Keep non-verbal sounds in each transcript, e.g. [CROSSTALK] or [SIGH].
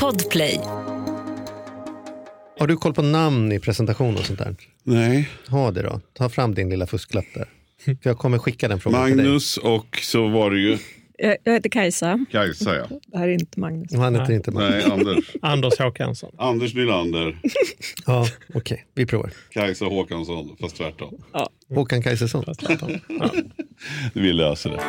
Podplay. Har du koll på namn i presentation och sånt där? Nej. Ha det då. Ta fram din lilla fusklapp där. För jag kommer skicka den frågan till dig. Magnus och så var det ju Jag jag heter Kajsa. Kajsa ja. Det här är inte Magnus. Han heter inte Magnus. Nej, Anders. [LAUGHS] Anders Håkansson. Anders Nylander, [LAUGHS] Ja, okej. Vi provar. Kajsa Håkansson, fast tvärtom. Håkan Kajsersson. Ja. Vi löser det.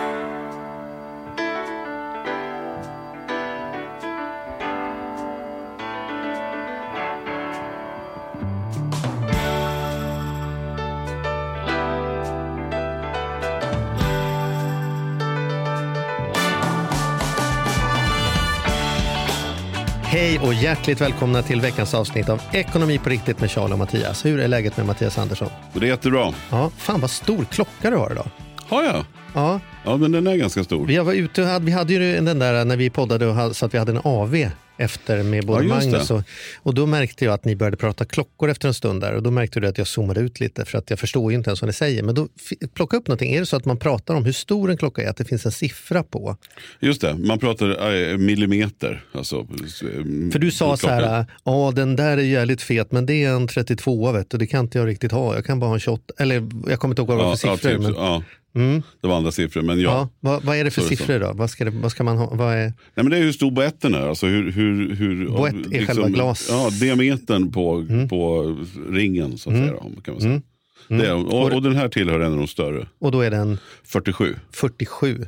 Och hjärtligt välkomna till veckans avsnitt av Ekonomi på riktigt med Charlie och Mattias. Hur är läget med Mattias Andersson? Det är jättebra. Ja, fan vad stor klocka du har idag. Har jag? Ja, Ja, men den är ganska stor. jag var ute vi hade ju den där när vi poddade och så att vi hade en AV efter med både Ja, Magnus och, och då märkte jag att ni började prata klockor efter en stund där och då märkte du att jag zoomade ut lite för att jag förstår ju inte ens vad ni säger. Men då plocka upp någonting. Är det så att man pratar om hur stor en klocka är, att det finns en siffra på? Just det, man pratar eh, millimeter. Alltså, eh, För du sa så här, ja den där är jävligt fet men det är en 32 vet du, det kan inte jag riktigt ha. Jag kan bara ha en 28, eller jag kommer inte ihåg vad det var för ja, siffror. typ, men, ja, mm, det var andra siffror. Men ja. ja. vad, vad är det för Så är det siffror då? Vad ska, det, vad ska man ha? Vad är, Nej, men det är hur stor boetten är. Alltså hur, hur, hur, Boett är själva glas- Ja, diametern på, på ringen så att säga. Då, kan man säga. Det är, och, och den här tillhör en av de större. och då är den 47. 47. Och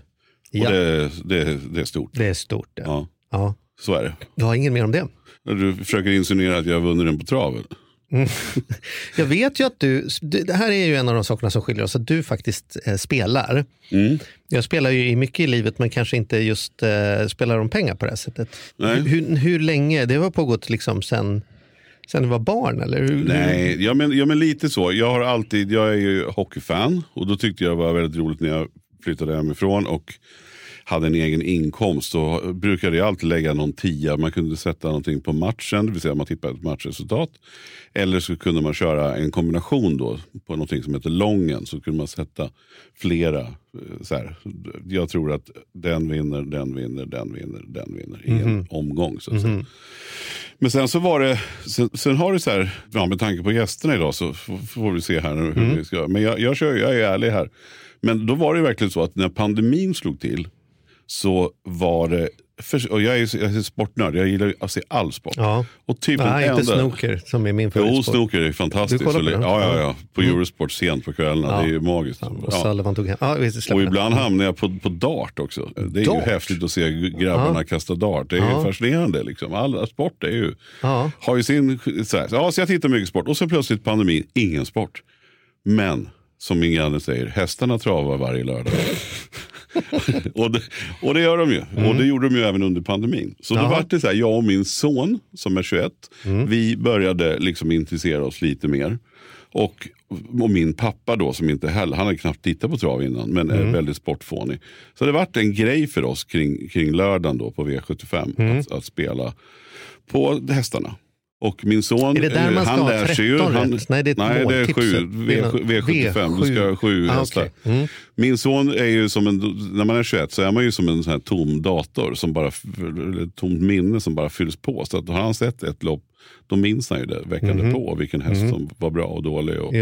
Ja, det, det, det, det är stort. är stort. Ja. Ja, Ja. så är det. Du har ingen mer om det? Du försöker insinuera att jag har vunnit den på traven. [LAUGHS] Jag vet ju att du, du- det här är ju en av de sakerna som skiljer oss, att du faktiskt eh, spelar. Mm. Jag spelar ju i mycket i livet men kanske inte just eh, spelar om pengar på det här sättet. Nej. Hur, hur länge? Det har pågått liksom sen, sen du var barn eller? Hur, Nej, ja men, ja men lite så. Jag har alltid, jag är ju hockeyfan och då tyckte jag det var väldigt roligt när jag flyttade hemifrån och hade en egen inkomst. Så brukade jag alltid lägga någon tia. Man kunde sätta någonting på matchen, det vill säga man tippade ett matchresultat. Eller så kunde man köra en kombination då på någonting som heter lången. Så kunde man sätta flera. eh, Så här. Jag tror att den vinner, den vinner, den vinner, den vinner i en omgång. Så att säga. Men sen så var det, sen, sen har det så här, ja, med tanke på gästerna idag så får vi se här nu hur vi ska Men jag, jag, kör, jag är ärlig här. Men då var det verkligen så att när pandemin slog till så var det, för, och jag är, jag är sportnörd, jag gillar att se all sport. Ja. Och typ Nej, inte enda- snooker som är min Jo, favoritsport. snooker är fantastiskt. Du kollar på den? Ja, ja, Ja. ja. På Eurosport sent på kvällarna. Ja. Det är ju magiskt. Och Ja. Sullivan tog hem. Ja, vi släpper Och ibland hamnar jag på, på dart också. Det är Dart? ju häftigt att se grabbarna kasta dart. Det är Ja. ju fascinerande. Liksom. All sport är ju, Ja. har ju sin... Så, här. Ja, så jag tittar mycket sport och så plötsligt pandemin, ingen sport. Men som min granne säger, hästarna travar varje lördag. [LAUGHS] och, det, och det gör de ju. Och det gjorde de ju även under pandemin. Så då Mm. Jaha. var det så här, jag och min son som är 21, Mm. vi började liksom intressera oss lite mer. Och, och min pappa då som inte heller, han hade knappt tittat på trav innan men Mm. är väldigt sportfånig. Så det varit en grej för oss kring, kring lördagen då på V75 Mm. att, att spela på hästarna. Och min son, Är det där eh, man ska han ha lär sig ju. 13 Han? Nej, det är nej, det är sju, v, någon- V75, du ska ha sju Ah, hästar. okej. Mm. Min son är ju som en, när man är 21 så är man ju som en sån tom dator, som bara, eller tomt minne som bara fylls på. Så att har han sett ett lopp, då minns han ju det veckan Mhm. på vilken häst som var bra och dålig. Och,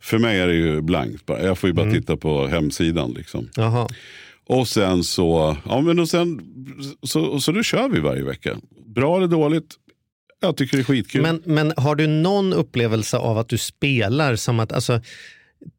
för mig är det ju blankt bara. Jag får ju bara Mm. titta på hemsidan. Liksom. Jaha. Och sen så, ja men och sen, så, så då kör vi varje vecka. Bra eller dåligt, jag tycker det är skitkul. Men, men har du någon upplevelse av att du spelar som att, alltså,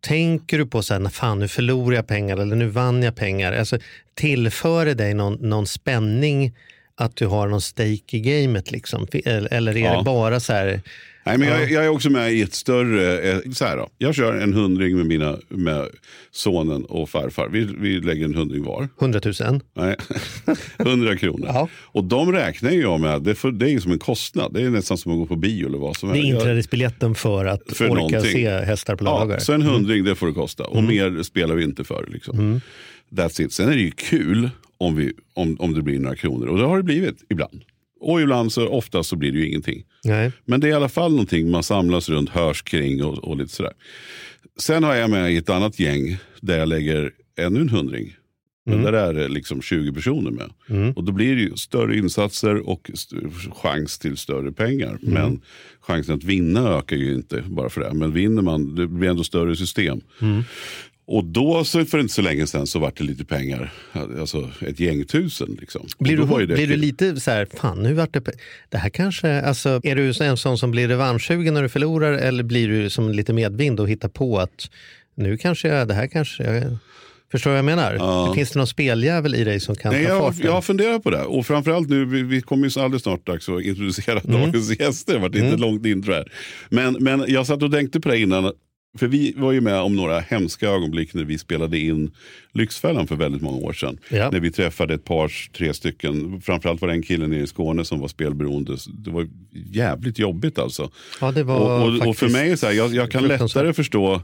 tänker du på så här, "När fan nu förlorar jag pengar eller nu vann jag pengar? Alltså, tillför det dig någon, någon spänning att du har någon stake i gamet liksom? Eller, eller är Ja. det bara så här, Nej, men jag, jag är också med i ett större... Eh, så här då. Jag kör en hundring med, mina, med sonen och farfar. Vi, vi lägger en hundring var. 100 000? Nej, [LAUGHS] 100 kronor. Ja. Och de räknar jag med. Det för, det är som en kostnad. Det är nästan som att gå på bio eller vad som Det är helst. Inträdesbiljetten för att För orka någonting. se hästar på Ja, lördagar. så en hundring det får det kosta. Och mer spelar vi inte för. Liksom. That's it. Sen är det ju kul om, vi, om, om det blir några kronor. Och det har det blivit ibland. Och ibland så ofta så blir det ju ingenting. Nej. Men det är i alla fall någonting man samlas runt, hörs kring och, och lite sådär. Sen har jag med i ett annat gäng där jag lägger ännu en hundring. Men där är det liksom 20 personer med. Mm. Och då blir det ju större insatser och st- chans till större pengar. Mm. Men chansen att vinna ökar ju inte bara för det. Men vinner man, det blir ändå större system. Mm. Och då så för inte så länge sedan så vart det lite pengar. Alltså ett gäng tusen. Liksom. Blir du, det blir du lite så här, fan nu vart det... Det här kanske, alltså, är du en sån som blir revanschsugen när du förlorar eller blir du som lite medvind och hittar på att nu kanske jag, det här kanske jag... Förstår du vad jag menar? Ja. Finns det någon speljävel i dig som kan Nej, ta jag, farten? jag har funderat på det. Och framförallt nu, vi, vi kommer ju alldeles snart dags att introducera Mm. dagens gäster. Det var inte ett långt intro här. Men, men jag satt och tänkte på det innan. För vi var ju med om några hemska ögonblick när vi spelade in Lyxfällan för väldigt många år sedan. Ja. När vi träffade ett par, tre stycken. Framförallt var det en kille nere i Skåne som var spelberoende. Det var jävligt jobbigt alltså. Ja, det var Och, och, och för mig, är så här, jag, jag kan lättare förstå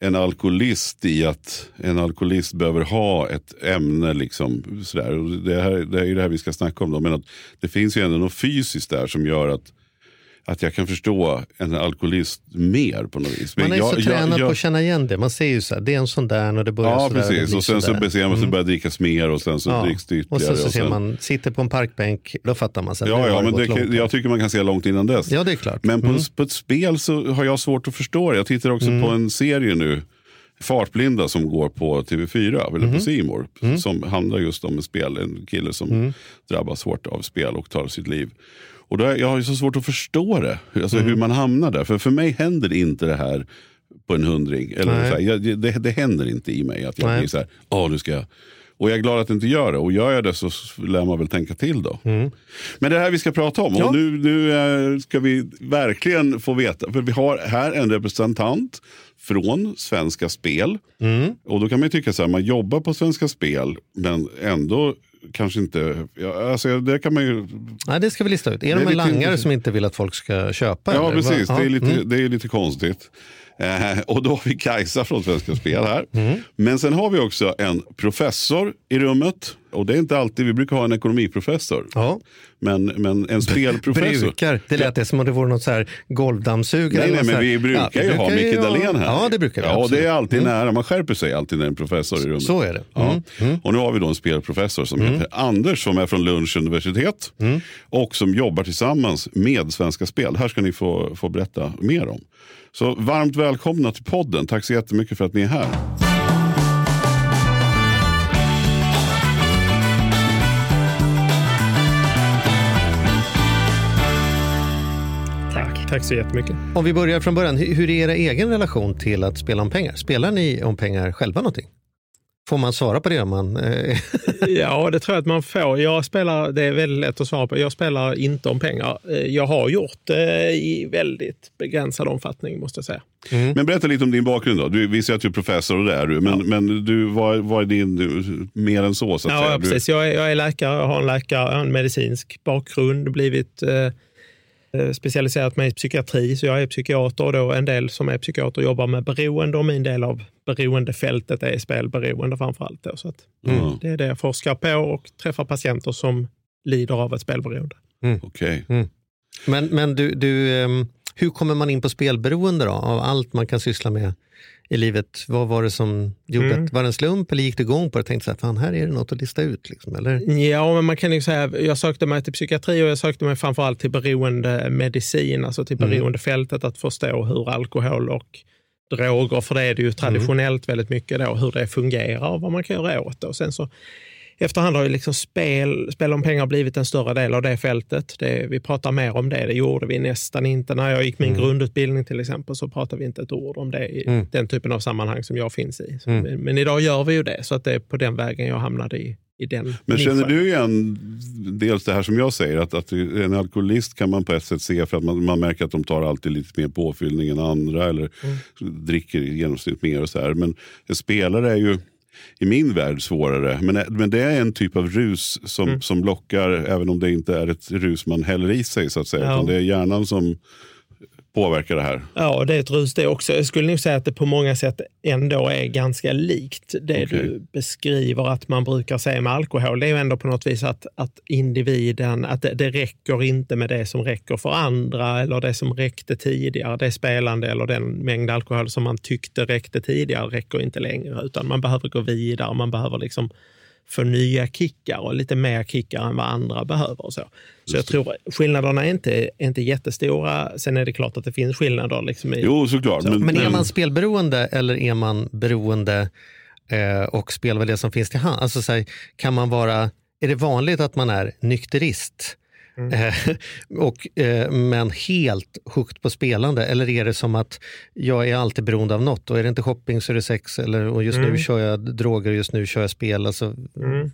en alkoholist i att en alkoholist behöver ha ett ämne. Liksom, sådär. Och det, här, det är ju det här vi ska snacka om. Då. Men att det finns ju ändå något fysiskt där som gör att, att jag kan förstå en alkoholist mer på något vis. Men Man är jag, så tränad jag, på att känna igen det. Man ser ju så här, det är en sån där och det börjar Ja, så där. precis. det Och sen så sådär. bestämmer man sig börjar drickas mer och sen så Ja. dricks det Och ytterligare. sen så ser sen- man, sitter på en parkbänk, då fattar man sen. Ja, ja men det kan, jag tycker man kan se långt innan dess. Ja, det är klart. Men på, Mm. på ett spel så har jag svårt att förstå det. Jag tittar också på en serie nu, Fartblinda, som går på TV4, eller på C More, som handlar just om ett spel. En kille som drabbas hårt av spel och tar sitt liv. Och då är, jag har ju så svårt att förstå det, alltså hur man hamnar där. För för mig händer inte det här på en hundring. Eller Nej. så här, jag, det, det händer inte i mig att jag Nej. blir så här, åh nu ska jag. Och jag är glad att det inte gör det. Och gör jag det så lär man väl tänka till då. Men det är det här vi ska prata om. Ja. Och nu, nu eh, ska vi verkligen få veta. För vi har här en representant från Svenska Spel. Mm. Och då kan man ju tycka så här, man jobbar på Svenska Spel men ändå kanske inte, ja, alltså det kan man ju, Nej, det ska vi lista ut. Är Det de en lite- langare som inte vill att folk ska köpa? ja eller? precis, Va- det är lite, mm. det är lite konstigt. Eh, och då har vi Kajsa från Svenska Spel här. Mm. Men sen har vi också en professor i rummet. Och det är inte alltid, vi brukar ha en ekonomiprofessor. Ja, Men, men en spelprofessor. brukar. Det lät det som om det vore något så här golvdammsugare. Nej, nej, men vi brukar Ja, ju ha brukar Micke ha- Dahlén här. Ja, det brukar vi. Ja, och det absolut. är alltid nära. Man skärper sig alltid när är en professor i rummet. Så är det. Ja. Mm. Och nu har vi då en spelprofessor som heter Anders som är från Lunds universitet och som jobbar tillsammans med Svenska Spel. här ska ni få, få berätta mer om. Så varmt välkomna till podden. Tack så jättemycket för att ni är här. Tack. Så jättemycket. Om vi börjar från början, hur är era egen relation till att spela om pengar? Spelar ni om pengar själva någonting? Får man svara på det? Man, eh, [LAUGHS] Ja, det tror jag att man får. Jag spelar, det är väldigt lätt att svara på. Jag spelar inte om pengar. Eh, Jag har gjort det i väldigt begränsad omfattning måste jag säga. Men berätta lite om din bakgrund då. Du, vi ser att du är professor och det är du. Men, men du, vad, vad är din, du, mer än så? så att Ja, säga? ja, precis. Jag är, jag är läkare, jag har en läkare, en medicinsk bakgrund, blivit eh, specialiserat mig i psykiatri, så jag är psykiater och då en del som är psykiater jobbar med beroende och min del av beroendefältet är spelberoende framför allt. Då, så att, Mm. Det är det jag forskar på och träffar patienter som lider av ett spelberoende. Okej. men men du, du, ehm, hur kommer man in på spelberoende då? Av allt man kan syssla med i livet. Vad var det som gjorde Mm. att, var det en slump eller gick du igång på det och tänkte så här, fan här är det något att lista ut? Liksom, eller? Ja, men man kan ju säga, jag sökte mig till psykiatri och jag sökte mig framförallt till beroendemedicin, alltså till Mm. beroendefältet, att förstå hur alkohol och droger, för det är det ju traditionellt väldigt mycket då, hur det fungerar och vad man kan göra åt det. Och sen så efterhand har ju liksom spel, spel om pengar blivit en större del av det fältet. Det, vi pratar mer om det, det gjorde vi nästan inte. När jag gick min grundutbildning till exempel så pratade vi inte ett ord om det i Mm. den typen av sammanhang som jag finns i. Så, Mm. men, idag gör vi ju det, så att det är på den vägen jag hamnade i, i den Men känner du igen dels det här som jag säger, att, att en alkoholist kan man på ett sätt se för att man, man märker att de tar alltid lite mer påfyllning än andra eller dricker i genomsnitt mer och så här. Men en spelare är ju i min värld svårare. Men, men det är en typ av rus som, som lockar, även om det inte är ett rus man häller i sig så att säga. Ja. Det är hjärnan som påverkar det här. Ja, det är ett rus det också. Jag skulle nog säga att det på många sätt ändå är ganska likt det Okej. du beskriver att man brukar säga med alkohol. Det är ju ändå på något vis att, att individen, att det, det räcker inte med det som räcker för andra eller det som räckte tidigare. Det spelande eller den mängd alkohol som man tyckte räckte tidigare räcker inte längre utan man behöver gå vidare. Man behöver liksom få nya kickar och lite mer kickar än vad andra behöver. Och så så jag tror skillnaderna är inte, är inte jättestora. Sen är det klart att det finns skillnader. Liksom i, Jo, såklart. Men, Men är man spelberoende eller är man beroende eh, och spelar väl det som finns till hand? Alltså, så här, kan man vara, är det vanligt att man är nykterist eh, [LAUGHS] och, eh, men helt hooked på spelande? Eller är det som att jag är alltid beroende av något och är det inte shopping så är det sex eller, och just nu kör jag droger och just nu kör jag spel. Alltså, Mm.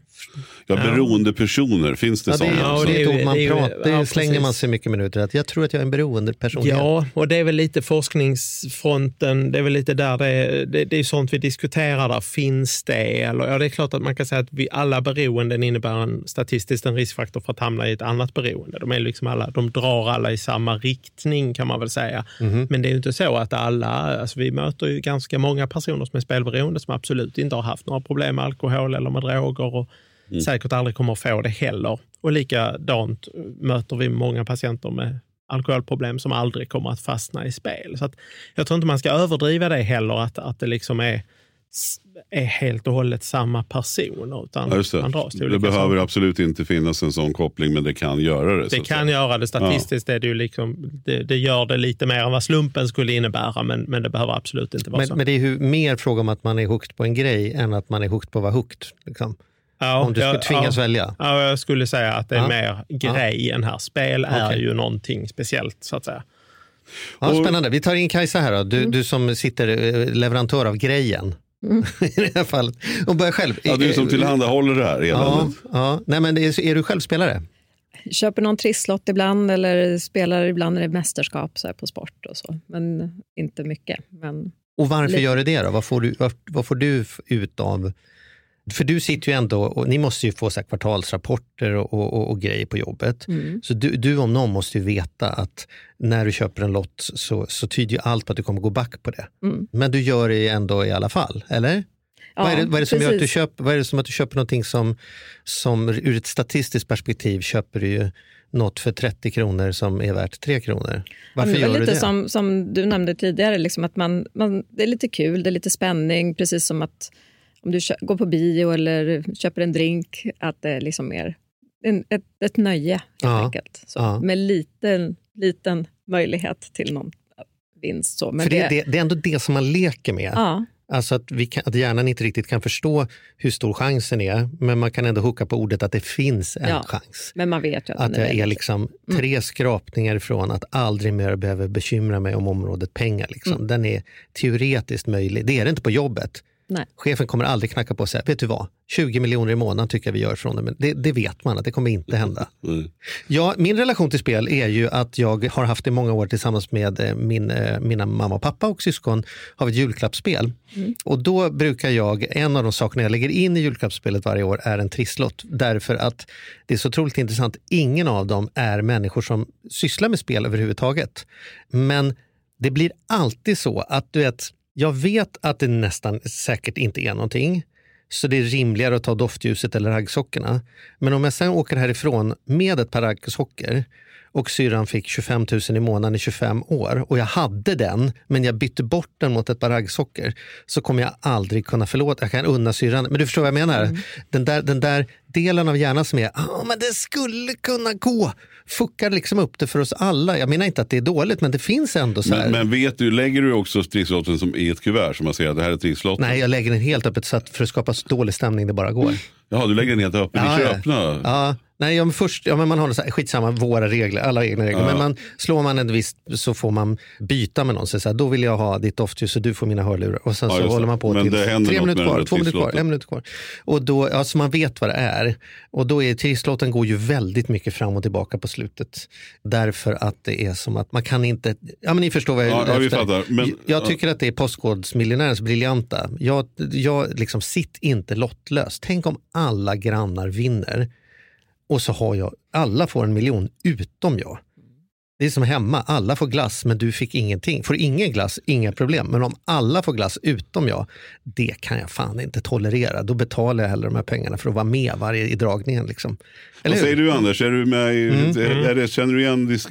ja, beroende personer, finns det ja, det, är, sådana? Ja, det är ett det är- ord man det är ju- pratar, det ja, slänger man sig mycket minuter att jag tror att jag är en beroende person. Ja, och det är väl lite forskningsfronten. Det är väl lite där det är, det, det är sånt vi diskuterar. Där. Finns det? Eller, ja, det är klart att man kan säga att vi, alla beroenden innebär en, statistiskt en riskfaktor för att hamna i ett annat beroende. De, är liksom alla, de drar alla i samma riktning kan man väl säga. Men det är ju inte så att alla, alltså vi möter ju ganska många personer som är spelberoende som absolut inte har haft några problem med alkohol eller med droger och säkert aldrig kommer att få det heller. Och likadant möter vi många patienter med alkoholproblem som aldrig kommer att fastna i spel. Så att jag tror inte man ska överdriva det heller, att, att det liksom är, är helt och hållet samma personer. Utan Ja, man dras till det behöver saker. absolut inte finnas en sån koppling, men det kan göra det. Det kan säga. göra det statistiskt. Är det, ju liksom, det, det gör det lite mer än vad slumpen skulle innebära, men, men det behöver absolut inte vara Men, så. men det är ju mer fråga om att man är hooked på en grej än att man är hooked på att vara hooked. Liksom. ja, om du skulle ja, tvingas ja, välja. Ja, jag skulle säga att det är Ja. mer grejen här. Spel är Okej. ju någonting speciellt, så att säga. Ja, spännande. Vi tar in Kajsa här då. Du, du som sitter eh, leverantör av grejen. [LAUGHS] I det här fallet. Och börjar själv. Ja, du som tillhandahåller det här Ja, eländet. ja. Nej, men är, är du självspelare? Köper någon trisslott ibland eller spelar ibland när det är mästerskap så här på sport och så. Men inte mycket. Men Och varför Lite. gör du det då? Vad får du, vad, vad får du ut av... För du sitter ju ändå, och ni måste ju få så kvartalsrapporter och, och, och, grejer på jobbet. mm. Så du, du om någon måste ju veta att när du köper en lott så, så tyder ju allt på att du kommer gå back på det. Mm. Men du gör det ändå i alla fall, eller? vad, är det, vad, är det som gör att du köper, vad är det som att du köper någonting som, som ur ett statistiskt perspektiv köper du ju något för 30 kronor som är värt 3 kronor? Varför Ja, gör var du lite det? Som, som du nämnde tidigare, liksom att man, man, det är lite kul, det är lite spänning. Precis som att om du går på bio eller köper en drink, att det är liksom mer en, ett, ett nöje helt Ja, enkelt. Så, ja. Med liten, liten möjlighet till någon vinst. Så. Men För det, det, det är ändå det som man leker med. Ja, Alltså att, vi kan, att hjärnan inte riktigt kan förstå hur stor chansen är, men man kan ändå hooka på ordet att det finns en Ja. chans. men man vet att, Att jag är liksom tre skrapningar ifrån att aldrig mer behöver bekymra mig om området pengar. Liksom. Den är teoretiskt möjlig. Det är det inte på jobbet. Nej. Chefen kommer aldrig knacka på och säga, vet du vad, 20 miljoner i månaden tycker jag vi gör från det. Men det, det vet man att det kommer inte hända. Mm. Ja, min relation till spel är ju att jag har haft det i många år tillsammans med eh, min, eh, mina mamma och pappa och syskon har vi ett julklappsspel. Och då brukar jag, en av de sakerna jag lägger in i julklappsspelet varje år är en trisslott. Därför att det är så otroligt intressant. Ingen av dem är människor som sysslar med spel överhuvudtaget. Men det blir alltid så att du vet, jag vet att det nästan säkert inte är någonting. Så det är rimligare att ta doftljuset eller raggsockorna. Men om jag sen åker härifrån med ett par raggsockor och syrran fick 25 000 i månaden i 25 år och jag hade den men jag bytte bort den mot ett par raggsockor så kommer jag aldrig kunna förlåta. Jag kan unna syrran. Men du förstår vad jag menar? Den, där, den där delen av hjärnan som är ah, men det skulle kunna gå fuckar liksom upp det för oss alla. Jag menar inte att det är dåligt men det finns ändå så här. Men, men vet du, lägger du också trisslotten som i ett kuvert som man ser att det här är trisslotten? Nej, jag lägger den helt öppet så att för att skapa så dålig stämning det bara går. Jaha, du lägger den helt öppen. Ja, Ni kör ja. öppna? Ja, nej, ja, men först, ja, men man har så här, skitsamma, våra regler, alla egna regler. Men man, slår man en viss så får man byta med någon. Så så här, då vill jag ha ditt doftljus och du får mina hörlurar. Och sen Ja, så håller man på Men till tre minuter kvar, två minuter kvar, en minut kvar. Och då, ja, så man vet vad det är. Och då är trisslåten går ju väldigt mycket fram och tillbaka på slutet. Därför att det är som att man kan inte, ja men ni förstår vad jag Ja, ja, vi fattar. Men- jag ja. tycker att det är Postkodmiljonärens briljanta. Jag, jag liksom, sitt inte lottlös. Tänk om alla grannar vinner och så har jag, alla får en miljon utom jag. Det är som hemma, alla får glass men du fick ingenting. Får ingen glass, inga problem. Men om alla får glass utom jag, det kan jag fan inte tolerera. Då betalar jag hellre de här pengarna för att vara med varje i dragningen. Liksom. Vad säger du Anders? Är du med i, Mm. är, är det, känner du igen disk,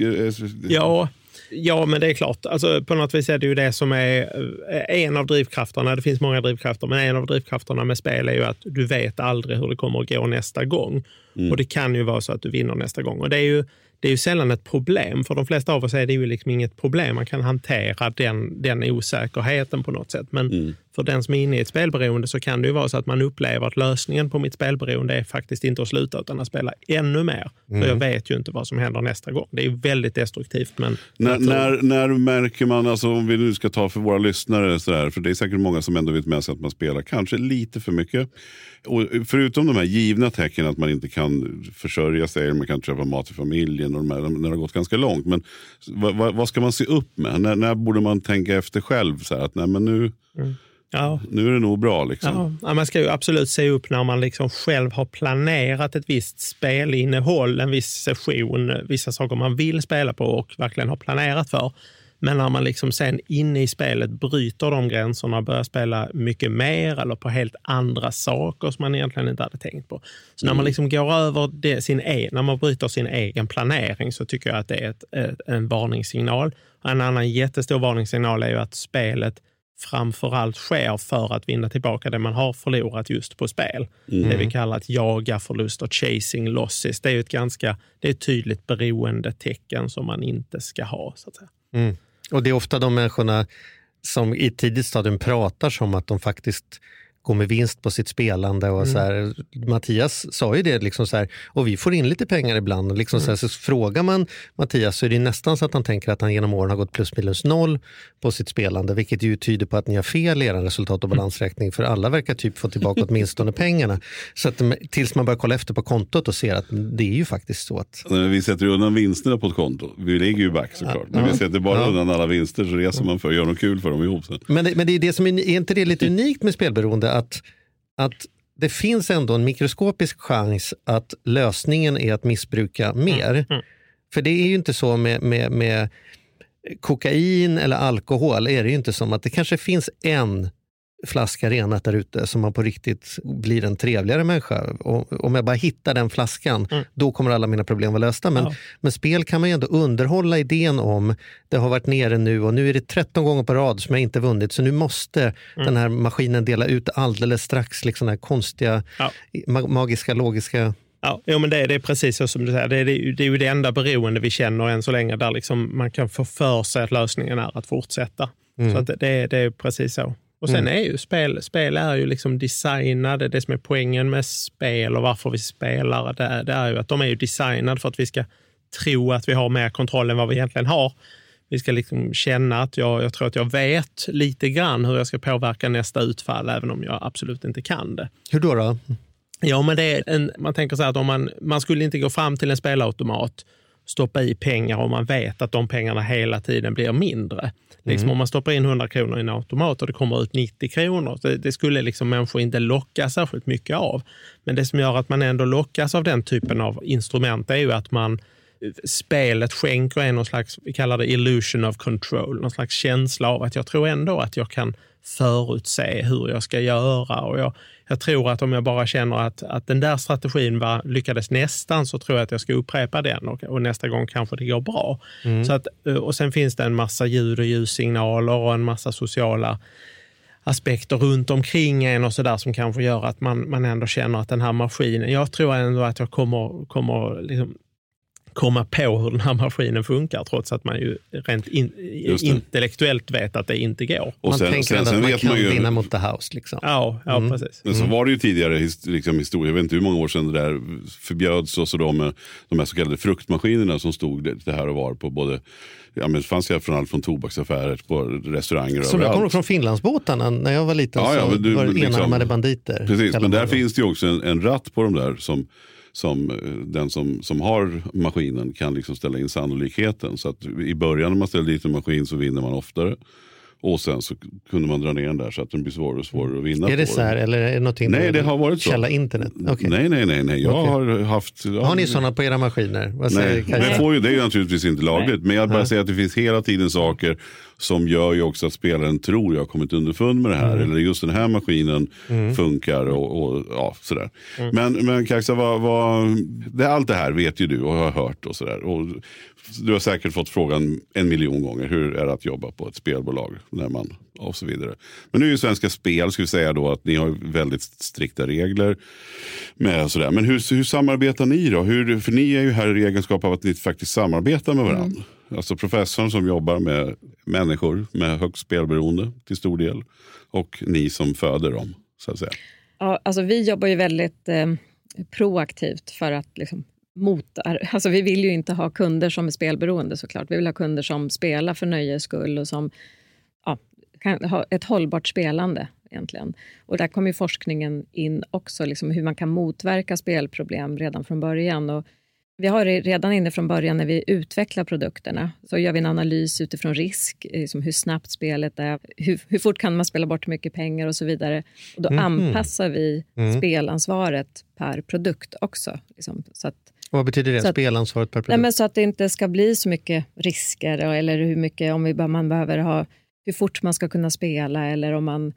Ja, ja, men det är klart. Alltså, på något vis är det ju det som är eh, en av drivkrafterna. Det finns många drivkrafter, men en av drivkrafterna med spel är ju att du vet aldrig hur det kommer att gå nästa gång. Och det kan ju vara så att du vinner nästa gång. Och det är ju, det är ju sällan ett problem. För de flesta av oss är det ju liksom inget problem. Man kan hantera den, den osäkerheten på något sätt. Men för den som är inne i ett spelberoende så kan det ju vara så att man upplever att lösningen på mitt spelberoende är faktiskt inte att sluta utan att spela ännu mer. För jag vet ju inte vad som händer nästa gång. Det är ju väldigt destruktivt. Men När, när, när märker man, alltså, om vi nu ska ta för våra lyssnare, så där, för det är säkert många som ändå vet med sig att man spelar kanske lite för mycket. Och förutom de här givna tecknen att man inte kan försörja sig, man kan köpa mat till familjen, och de här, när det har gått ganska långt. Men vad, vad, vad ska man se upp med? När, när borde man tänka efter själv? Så här, att nej, men nu, ja, nu är det nog bra. Liksom. Ja, man ska ju absolut se upp när man liksom själv har planerat ett visst spelinnehåll, en viss session, vissa saker man vill spela på och verkligen har planerat för. Men när man liksom sen inne i spelet bryter de gränserna och börjar spela mycket mer eller på helt andra saker som man egentligen inte hade tänkt på. Så när man liksom går över det, sin e, när man bryter sin egen planering så tycker jag att det är ett, ett, en varningssignal. En annan jättestor varningssignal är ju att spelet framförallt sker för att vinna tillbaka det man har förlorat just på spel. Det vi kallar att jaga förluster, chasing losses. Det är ett ganska det är ett tydligt beroendetecken som man inte ska ha. Så att säga. Mm. Och det är ofta de människorna som i ett tidigt stadium pratar som att de faktiskt går med vinst på sitt spelande. Och så här, Mattias sa ju det, liksom så här, och vi får in lite pengar ibland. Och liksom så, här, så frågar man Mattias så är det nästan så att han tänker att han genom åren har gått plus minus noll på sitt spelande, vilket ju tyder på att ni har fel i er resultat och balansräkning, för alla verkar typ få tillbaka [LAUGHS] åtminstone pengarna. Så att, tills man börjar kolla efter på kontot och ser att det är ju faktiskt så att När vi sätter undan vinsterna på ett konto, vi ligger ju back såklart. När vi sätter bara Ja. undan alla vinster så reser man för att göra något kul för dem ihop sen. Men det, men det är det som är, är inte det lite unikt med spelberoende? Att, att det finns ändå en mikroskopisk chans att lösningen är att missbruka mer. För det är ju inte så med, med, med kokain eller alkohol, är det ju inte som att det kanske finns en flaska renat där ute som man på riktigt blir en trevligare människa. Och om jag bara hittar den flaskan, då kommer alla mina problem vara lösta. Men, Ja. men spel kan man ju ändå underhålla idén om, det har varit nere nu och nu är det 13 gånger på rad som jag inte vunnit, så nu måste den här maskinen dela ut alldeles strax liksom här konstiga, Ja. ma- magiska, logiska... Ja, jo, men det, det är precis så som du säger. Det, är- det, det är ju det enda beroende vi känner än så länge där liksom man kan få för sig att lösningen är att fortsätta. Så att det, det är precis så. Och sen är ju spel, spel är ju liksom designade, det som är poängen med spel och varför vi spelar, det är, det är ju att de är ju designade för att vi ska tro att vi har mer kontroll än vad vi egentligen har. Vi ska liksom känna att jag, jag tror att jag vet lite grann hur jag ska påverka nästa utfall, även om jag absolut inte kan det. Hur då? då? Ja, men det är en, man tänker så här att om man, man skulle inte gå fram till en spelautomat, stoppa i pengar och man vet att de pengarna hela tiden blir mindre. Liksom Om man stoppar in 100 kronor i en automat och det kommer ut 90 kronor, det, det skulle liksom människor inte locka särskilt mycket av. Men det som gör att man ändå lockas av den typen av instrument är ju att man spelet skänker en någon slags, vi kallar det illusion of control, någon slags känsla av att jag tror ändå att jag kan förutse hur jag ska göra. Och jag, jag tror att om jag bara känner att, att den där strategin var, lyckades nästan så tror jag att jag ska upprepa den och, och nästa gång kanske det går bra. Så att, eh, och sen finns det en massa ljud och ljussignaler och en massa sociala aspekter runt omkring en och så där som kanske gör att man, man ändå känner att den här maskinen, jag tror ändå att jag kommer, kommer liksom komma på hur den här maskinen funkar trots att man ju rent in, intellektuellt vet att det inte går. Och man sen, tänker sen, ändå sen att man vet kan man ju, vinna mot the house. Liksom. Ja, ja precis. Men så var det ju tidigare liksom, historia, jag vet inte hur många år sedan det där förbjöds och så då med de här så kallade fruktmaskinerna som stod det, det här och var på både, ja men det fanns ju från allt från tobaksaffärer på restauranger Som jag kommer från Finlandsbåtarna. När jag var liten Ja, ja, så men du- var det liksom- enarmade banditer. Precis, men där finns det ju också en, en ratt på de där som, som eh, den som, som har maskinen kan liksom ställa in sannolikheten. Så att i början när man ställer dit en maskin så vinner man oftare. Och sen så kunde man dra ner den där så att den blir svårare och svårare att vinna Är det på. så här eller är det någonting Nej, det har varit så. källa internet? Okej. Nej, nej, nej. nej. Jag Okej. har haft... jag Har ni sådana på era maskiner? Vad säger Nej, det, får ju, det är ju naturligtvis inte lagligt. Men jag bara säger att det finns hela tiden saker som gör ju också att spelaren tror jag har kommit underfund med det här. Mm. Eller just den här maskinen funkar och, och ja, sådär. Mm. Men, men Kaxa, vad, vad, det, allt det här vet ju du och har hört och sådär. Och du har säkert fått frågan en miljon gånger. Hur är det att jobba på ett spelbolag? När man, och så vidare. Men nu är ju Svenska Spel, ska vi säga då, att ni har väldigt strikta regler. Med sådär. Men hur, hur samarbetar ni då? Hur, för ni är ju här i egenskap av att ni faktiskt samarbetar med varandra. Alltså professorn som jobbar med människor med högt spelberoende till stor del. Och ni som föder dem, så att säga. Ja, alltså vi jobbar ju väldigt eh, proaktivt för att liksom, mot, Alltså vi vill ju inte ha kunder som är spelberoende såklart. Vi vill ha kunder som spelar för nöjes skull och som ja, kan ha ett hållbart spelande egentligen. Och där kommer ju forskningen in också, liksom hur man kan motverka spelproblem redan från början. Och vi har det redan inne från början när vi utvecklar produkterna. Så gör vi en analys utifrån risk, liksom hur snabbt spelet är, hur, hur fort kan man spela bort mycket pengar och så vidare. Och då Mhm. anpassar vi Mm. spelansvaret per produkt också. Liksom, så att Vad betyder det? Så att- Spelansvaret per Nej, produkt? men så att det inte ska bli så mycket risker eller hur mycket, om vi, man behöver ha, hur fort man ska kunna spela eller om man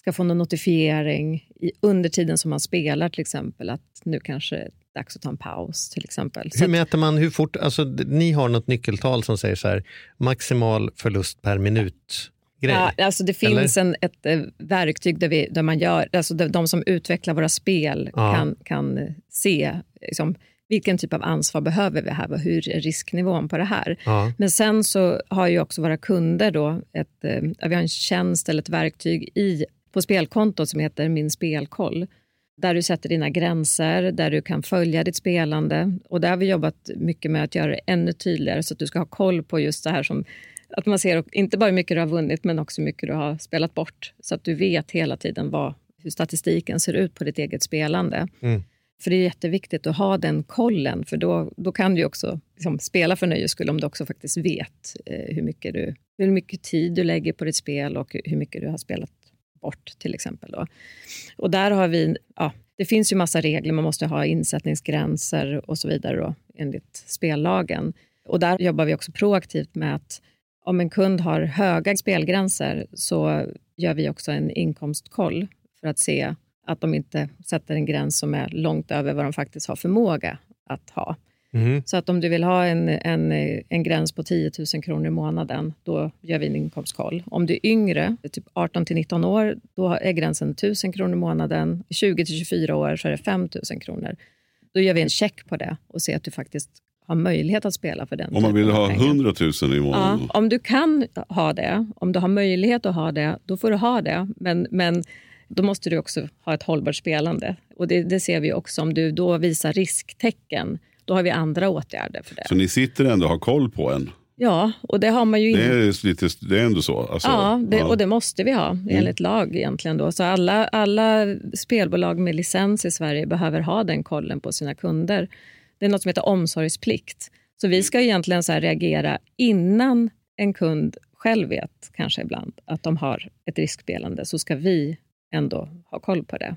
ska få någon notifiering i, under tiden som man spelar till exempel, att nu kanske dags att ta en paus till exempel. Hur mäter man hur fort, alltså ni har något nyckeltal som säger så här, maximal förlust per minut grej. ja, alltså det finns en, ett eh, verktyg där, vi, där man gör, alltså de, de som utvecklar våra spel Ja. kan, kan se liksom, vilken typ av ansvar behöver vi här och hur är risknivån på det här. Ja. Men sen så har ju också våra kunder då ett, eh, vi har en tjänst eller ett verktyg i, på spelkontot som heter Min spelkoll. Där du sätter dina gränser, där du kan följa ditt spelande. Och där har vi jobbat mycket med att göra det ännu tydligare så att du ska ha koll på just det här som att man ser inte bara hur mycket du har vunnit men också hur mycket du har spelat bort. Så att du vet hela tiden vad, hur statistiken ser ut på ditt eget spelande. Mm. För det är jätteviktigt att ha den kollen, för då, då kan du också liksom, spela för nöjes skull om du också faktiskt vet eh, hur, mycket du, hur mycket tid du lägger på ditt spel och hur mycket du har spelat bort till exempel. Då. Och där har vi, ja, det finns ju massa regler, man måste ha insättningsgränser och så vidare då, enligt spellagen. Och där jobbar vi också proaktivt med att om en kund har höga spelgränser så gör vi också en inkomstkoll för att se att de inte sätter en gräns som är långt över vad de faktiskt har förmåga att ha. Mhm. Så att om du vill ha en, en, en gräns på 10 000 kronor i månaden, då gör vi en inkomstkoll. Om du är yngre, typ 18 till 19 år, då är gränsen 1 000 kronor i månaden. 20 till 24 år så är det 5 000 kronor. Då gör vi en check på det och ser att du faktiskt har möjlighet att spela för den Om man vill ha pengar. 100 000 i Ja, månaden. om du kan ha det, om du har möjlighet att ha det, då får du ha det. Men, men då måste du också ha ett hållbart spelande. Och det, det ser vi också. Om du då visar risktecken, då har vi andra åtgärder för det. Så ni sitter ändå och har koll på en. Ja, och det har man ju Det är, lite, det är ändå så. Alltså, Ja, det, ja. och det måste vi ha enligt lag egentligen. Då. Så alla, alla spelbolag med licens i Sverige behöver ha den kollen på sina kunder. Det är något som heter omsorgsplikt. Så vi ska egentligen så reagera innan en kund själv vet, kanske ibland, att de har ett riskspelande, så ska vi ändå ha koll på det.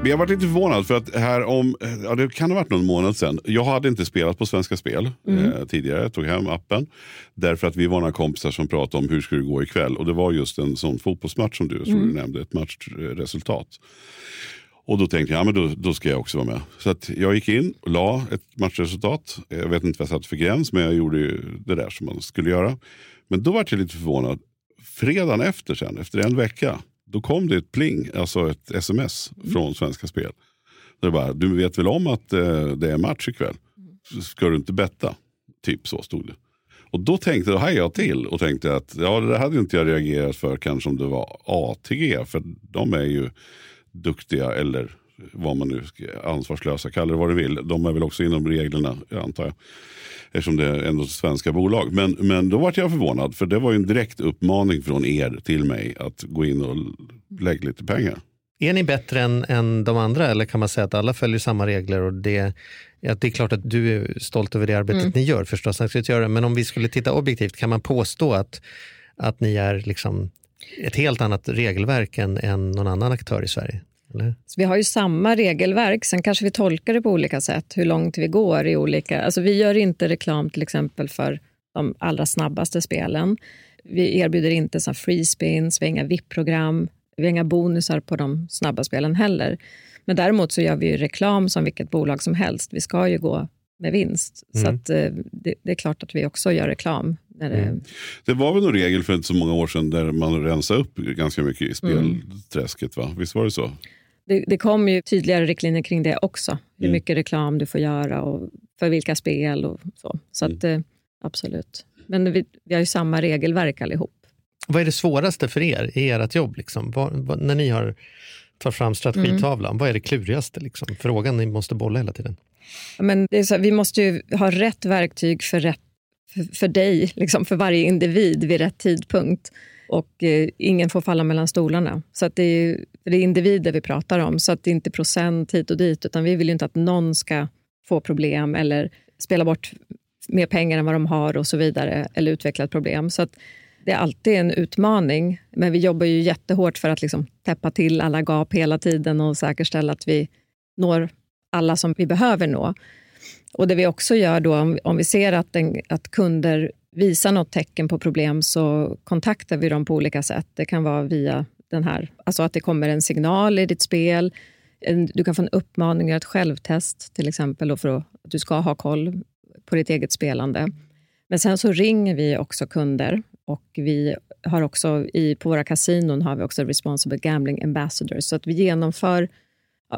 Men jag varit lite förvånad för att här om, ja, det kan ha varit någon månad sedan. Jag hade inte spelat på Svenska Spel eh, tidigare. Jag tog hem appen. Därför att vi var några kompisar som pratade om hur skulle det gå ikväll. Och det var just en sån fotbollsmatch som du, som du nämnde, ett matchresultat. Och då tänkte jag, ja, men då, då ska jag också vara med. Så att jag gick in och la ett matchresultat. Jag vet inte vad jag satt för gräns, men jag gjorde ju det där som man skulle göra. Men då var jag lite förvånad. Fredagen efter sen, efter en vecka, då kom det ett pling, alltså ett sms från Svenska Spel. Det bara, du vet väl om att eh, det är match ikväll? Ska du inte betta? Typ så stod det. Och då tänkte då hajade jag till och tänkte att ja, det hade inte jag reagerat för kanske om det var ATG. För de är ju duktiga eller vad man nu ska, ansvarslösa, kalla det vad du vill. De är väl också inom reglerna antar jag. Eftersom det är ändå svenska bolag. Men, men då var jag förvånad för det var ju en direkt uppmaning från er till mig att gå in och lägga lite pengar. Är ni bättre än, än de andra eller kan man säga att alla följer samma regler? och det, ja, det är klart att du är stolt över det arbetet ni gör förstås. att Men om vi skulle titta objektivt, kan man påstå att, att ni är liksom ett helt annat regelverk än, än någon annan aktör i Sverige? Eller? Så vi har ju samma regelverk, sen kanske vi tolkar det på olika sätt, hur långt vi går i olika... Alltså vi gör inte reklam till exempel för de allra snabbaste spelen. Vi erbjuder inte så free spins, vi har inga VIP-program, vi har inga bonusar på de snabba spelen heller. Men däremot så gör vi reklam som vilket bolag som helst. Vi ska ju gå med vinst. Så att, eh, det, det är klart att vi också gör reklam. När det, Det var väl någon regel för inte så många år sedan där man rensade upp ganska mycket i spelträsket. Va? Visst var det så? Det, det kommer ju tydligare riktlinjer kring det också. Hur Mm. mycket reklam du får göra och för vilka spel och så. Så att, Mm. eh, absolut. Men vi, vi har ju samma regelverk allihop. Vad är det svåraste för er i ert jobb? Liksom? Vad, vad, när ni har tar fram strategitavlan, vad är det klurigaste? Liksom? Frågan ni måste bolla hela tiden. Men det är så, vi måste ju ha rätt verktyg för, rätt, för, för dig, liksom för varje individ vid rätt tidpunkt. Och eh, ingen får falla mellan stolarna. Så att det, är, det är individer vi pratar om, så att det är inte procent hit och dit. Utan vi vill ju inte att någon ska få problem eller spela bort mer pengar än vad de har och så vidare. Eller utveckla ett problem. Så att det är alltid en utmaning. Men vi jobbar ju jättehårt för att liksom täppa till alla gap hela tiden och säkerställa att vi når alla som vi behöver nå. Och Det vi också gör då, om, vi ser att, den, att kunder visar något tecken på problem så kontaktar vi dem på olika sätt. Det kan vara via den här, alltså att det kommer en signal i ditt spel. Du kan få en uppmaning, göra ett självtest till exempel, för att, du ska ha koll på ditt eget spelande. Men sen så ringer vi också kunder och vi har också i, på våra kasinon har vi också Responsible Gambling Ambassadors. Så att vi genomför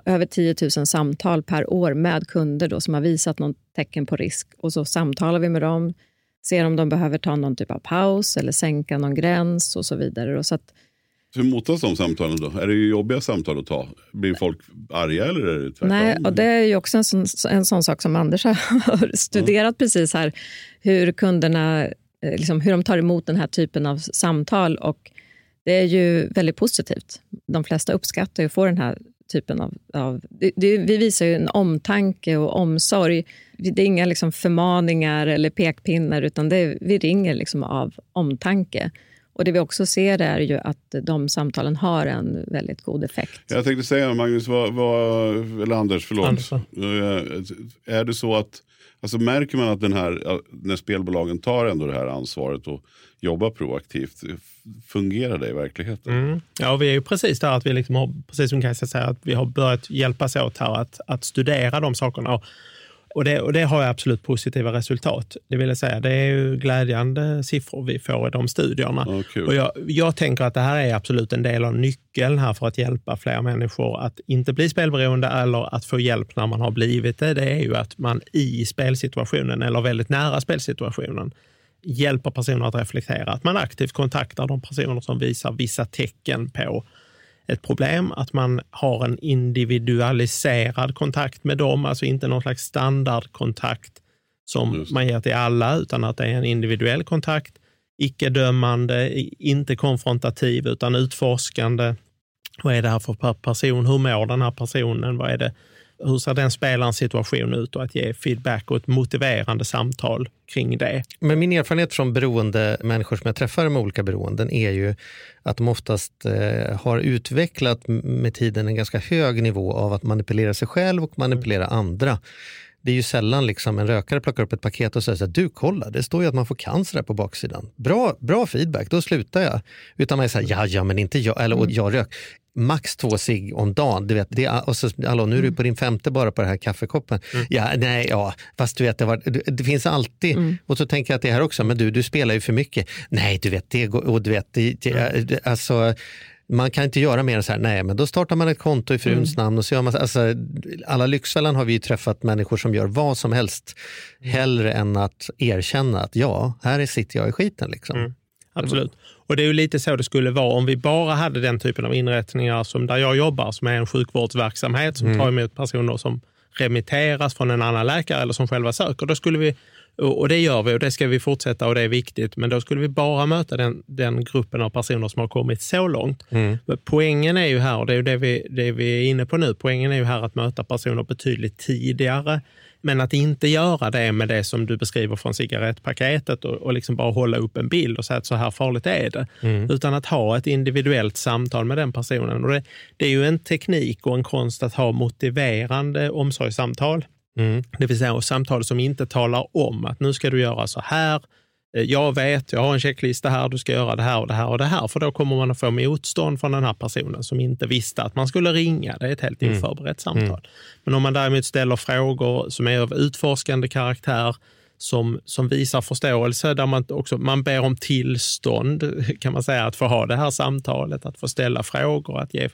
över 10 000 samtal per år med kunder då, som har visat något tecken på risk. Och så samtalar vi med dem, ser om de behöver ta någon typ av paus eller sänka någon gräns och så vidare. Och så att, Hur mottas de samtalen då? Är det jobbiga samtal att ta? Blir folk arga eller är det tvärtom? nej, och det är ju också en sån, en sån sak som Anders har [LAUGHS] studerat precis här. Hur kunderna eh, liksom, hur de tar emot den här typen av samtal. Och det är ju väldigt positivt. De flesta uppskattar ju att få den här typen av... av det, det, vi visar ju en omtanke och omsorg. Det är inga liksom förmaningar eller pekpinnar, utan det, vi ringer liksom av omtanke. Och Det vi också ser är ju att de samtalen har en väldigt god effekt. Jag tänkte säga Magnus, vad, vad, eller Anders, förlåt. Anders, va? Eh, Är det så att, alltså märker man att den här, när spelbolagen tar ändå det här ansvaret och jobbar proaktivt, fungerar det i verkligheten? Mm. Ja, vi är ju precis där att vi liksom har, precis som Kajsa säger, att vi har börjat hjälpas åt här att, att studera de sakerna. Och, det, och det har ju absolut positiva resultat. Det vill säga, det är ju glädjande siffror vi får i de studierna. Kul. Och jag, jag tänker att det här är absolut en del av nyckeln här för att hjälpa fler människor att inte bli spelberoende eller att få hjälp när man har blivit det. Det är ju att man i spelsituationen eller väldigt nära spelsituationen hjälper personer att reflektera. Att man aktivt kontaktar de personer som visar vissa tecken på ett problem, att man har en individualiserad kontakt med dem, alltså inte någon slags standardkontakt som man ger till alla, utan att det är en individuell kontakt, icke-dömande, inte konfrontativ, utan utforskande. Vad är det här för person? Hur mår den här personen? Vad är det? Hur ser den spelarens situation ut? Och att ge feedback och ett motiverande samtal kring det. Men min erfarenhet från beroende människor som jag träffar med olika beroenden är ju att de oftast eh, har utvecklat med tiden en ganska hög nivå av att manipulera sig själv och manipulera andra. Det är ju sällan liksom en rökare plockar upp ett paket och säger så här, du kolla, det står ju att man får cancer här på baksidan. Bra, bra feedback, då slutar jag. Utan man är så här, ja, ja, men inte jag, eller och jag rök max två cigg om dagen. Du vet, det, och så, hallå, nu är du på din femte bara på den här kaffekoppen. Mm. Ja, nej, ja, fast du vet, det, var, det, det finns alltid, mm. och så tänker jag att det här också, men du, du spelar ju för mycket. Nej, du vet, det går, och du vet, det, det, alltså, man kan inte göra mer än så här, nej men då startar man ett konto i fruns mm. namn och så gör man, alltså, alla Lyxfällan har vi ju träffat människor som gör vad som helst mm. hellre än att erkänna att ja, här sitter jag i skiten. Liksom. Mm. Absolut. Och det är ju lite så det skulle vara om vi bara hade den typen av inrättningar som där jag jobbar, som är en sjukvårdsverksamhet som mm. tar emot personer som remitteras från en annan läkare eller som själva söker. Då skulle vi och det gör vi och det ska vi fortsätta och det är viktigt. Men då skulle vi bara möta den, den gruppen av personer som har kommit så långt. Mm. Poängen är ju här, och det är det vi, det vi är inne på nu, poängen är ju här att möta personer betydligt tidigare. Men att inte göra det med det som du beskriver från cigarettpaketet och, och liksom bara hålla upp en bild och säga att så här farligt är det. Mm. Utan att ha ett individuellt samtal med den personen. Och det, det är ju en teknik och en konst att ha motiverande omsorgssamtal. Mm. Det vill säga samtal som inte talar om att nu ska du göra så här. Eh, jag vet, jag har en checklista här, du ska göra det här och det här och det här. För då kommer man att få motstånd från den här personen som inte visste att man skulle ringa. Det är ett helt mm. oförberett samtal. Mm. Men om man däremot ställer frågor som är av utforskande karaktär, som, som visar förståelse, där man också man ber om tillstånd [LAUGHS] kan man säga, att få ha det här samtalet, att få ställa frågor, att ge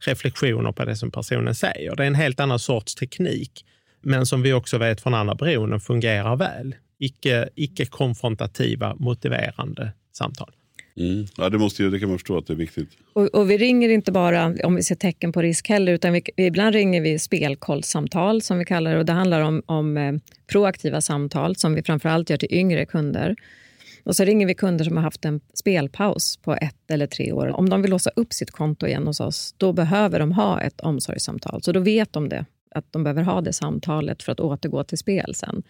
reflektioner på det som personen säger. Det är en helt annan sorts teknik men som vi också vet från andra beroenden fungerar väl. Icke, icke konfrontativa, motiverande samtal. Mm. Ja, det, måste ju, det kan man förstå att det är viktigt. Och, och vi ringer inte bara om vi ser tecken på risk heller, utan vi, ibland ringer vi spelkollsamtal som vi kallar det. Och det handlar om, om eh, proaktiva samtal som vi framförallt gör till yngre kunder. Och så ringer vi kunder som har haft en spelpaus på ett eller tre år. Om de vill låsa upp sitt konto igen hos oss, då behöver de ha ett omsorgssamtal. Så då vet de det att de behöver ha det samtalet för att återgå till spel sen.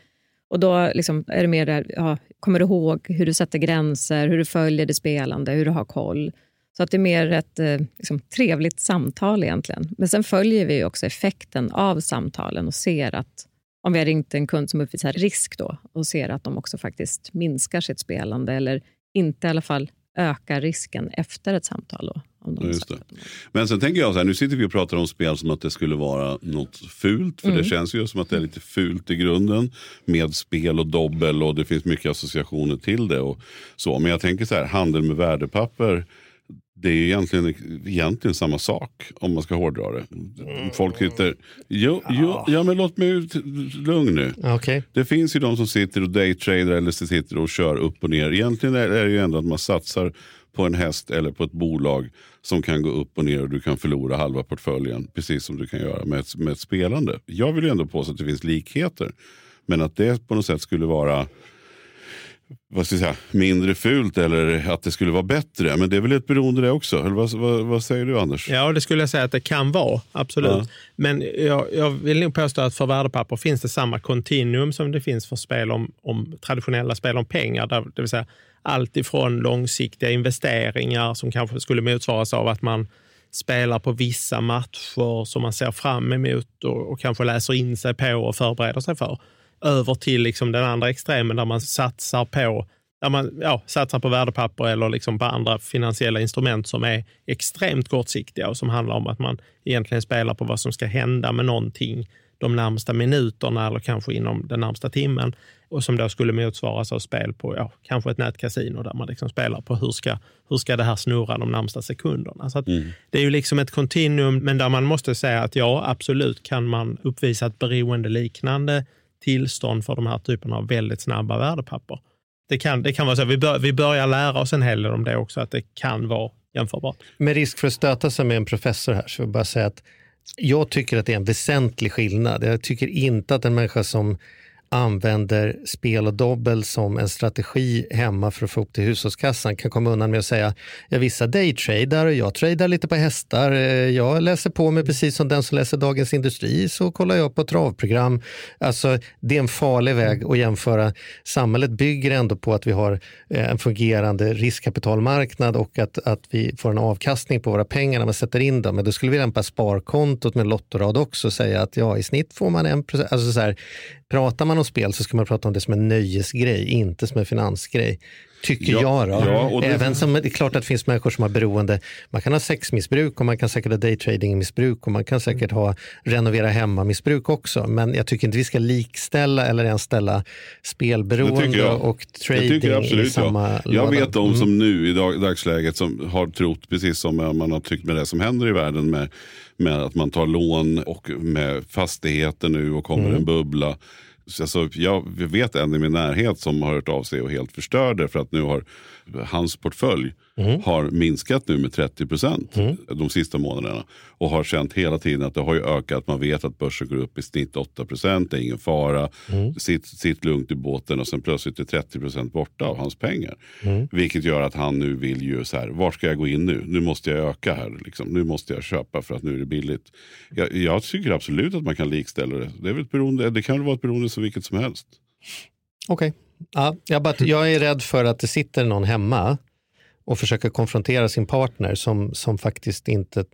Och då liksom är det mer där, ja, kommer du ihåg hur du sätter gränser, hur du följer det spelande, hur du har koll. Så att det är mer ett eh, liksom, trevligt samtal egentligen. Men sen följer vi också effekten av samtalen och ser att om vi har ringt en kund som uppvisar risk då och ser att de också faktiskt minskar sitt spelande eller inte i alla fall ökar risken efter ett samtal. Då. Just det. Men sen tänker jag så här, nu sitter vi och pratar om spel som att det skulle vara något fult. För mm. det känns ju som att det är lite fult i grunden. Med spel och dobbel och det finns mycket associationer till det. Och så. Men jag tänker så här, handel med värdepapper. Det är egentligen, egentligen samma sak om man ska hårdra det. Folk sitter... Jo, jo, ja men låt mig lugn nu. Okay. Det finns ju de som sitter och daytrader eller sitter och kör upp och ner. Egentligen är det ju ändå att man satsar på en häst eller på ett bolag som kan gå upp och ner och du kan förlora halva portföljen. Precis som du kan göra med ett, med ett spelande. Jag vill ju ändå påstå att det finns likheter. Men att det på något sätt skulle vara vad ska jag säga, mindre fult eller att det skulle vara bättre. Men det är väl ett beroende det också? Eller vad, vad, vad säger du Anders? Ja, det skulle jag säga att det kan vara. Absolut. Ja. Men jag, jag, vill nog påstå att för värdepapper finns det samma kontinuum som det finns för spel om, om traditionella spel om pengar. Där, det vill säga allt ifrån långsiktiga investeringar som kanske skulle motsvaras av att man spelar på vissa matcher som man ser fram emot och, och kanske läser in sig på och förbereder sig för. Över till liksom den andra extremen där man satsar på där man ja, satsar på värdepapper eller liksom på andra finansiella instrument som är extremt kortsiktiga och som handlar om att man egentligen spelar på vad som ska hända med någonting de närmsta minuterna eller kanske inom den närmsta timmen och som då skulle motsvaras av spel på ja, kanske ett nätkasino där man liksom spelar på hur ska, hur ska det här snurra de närmsta sekunderna. Så mm. Det är ju liksom ett kontinuum, men där man måste säga att ja, absolut kan man uppvisa ett beroendeliknande tillstånd för de här typerna av väldigt snabba värdepapper. det kan, det kan vara så. Vi, bör, vi börjar lära oss en hel del om det också, att det kan vara jämförbart. Med risk för att stöta sig med en professor här så vill jag bara säga att jag tycker att det är en väsentlig skillnad. Jag tycker inte att en människa som använder spel och dobbel som en strategi hemma för att få ihop till hushållskassan kan komma undan med att säga jag vissa daytradar och jag tradar lite på hästar. Eh, jag läser på mig precis som den som läser Dagens Industri så kollar jag på travprogram. Alltså, det är en farlig väg att jämföra. Samhället bygger ändå på att vi har eh, en fungerande riskkapitalmarknad och att, att vi får en avkastning på våra pengar när man sätter in dem. Men då skulle vi lämpa sparkontot med lottorad också och säga att ja, i snitt får man en procent. Alltså så här, pratar man om spel så ska man prata om det som en nöjesgrej, inte som en finansgrej. Tycker Ja, jag då. ja, det- Även som, det är klart att det finns människor som har beroende. Man kan ha sexmissbruk och man kan säkert ha daytradingmissbruk och man kan säkert ha renovera hemma-missbruk också. Men jag tycker inte vi ska likställa eller ens ställa spelberoende och Det trading tycker jag i absolut. samma Ja. Jag vet de Mm. som nu i dag, dagsläget som har trott, precis som man har tyckt med det som händer i världen med, med att man tar lån och med fastigheter nu och kommer Mm. en bubbla. Så Alltså, jag vet en i min närhet som har hört av sig och helt förstörd det för att nu har hans portfölj Mm. har minskat nu med 30 procent de sista månaderna. Och har känt hela tiden att det har ju ökat. Man vet att börsen går upp i snitt 8 procent. Det är ingen fara. Mm. Sitt, sitt lugnt i båten och sen plötsligt är 30 procent borta av hans pengar. Mm. Vilket gör att han nu vill ju så här, var ska jag gå in nu? Nu måste jag öka här. Liksom. Nu måste jag köpa för att nu är det billigt. Jag, jag tycker absolut att man kan likställa det. Det, är väl ett beroende, det kan väl vara ett beroende som vilket som helst. Okej. Ja, jag, bara, jag är rädd för att det sitter någon hemma och försöker konfrontera sin partner som, som faktiskt inte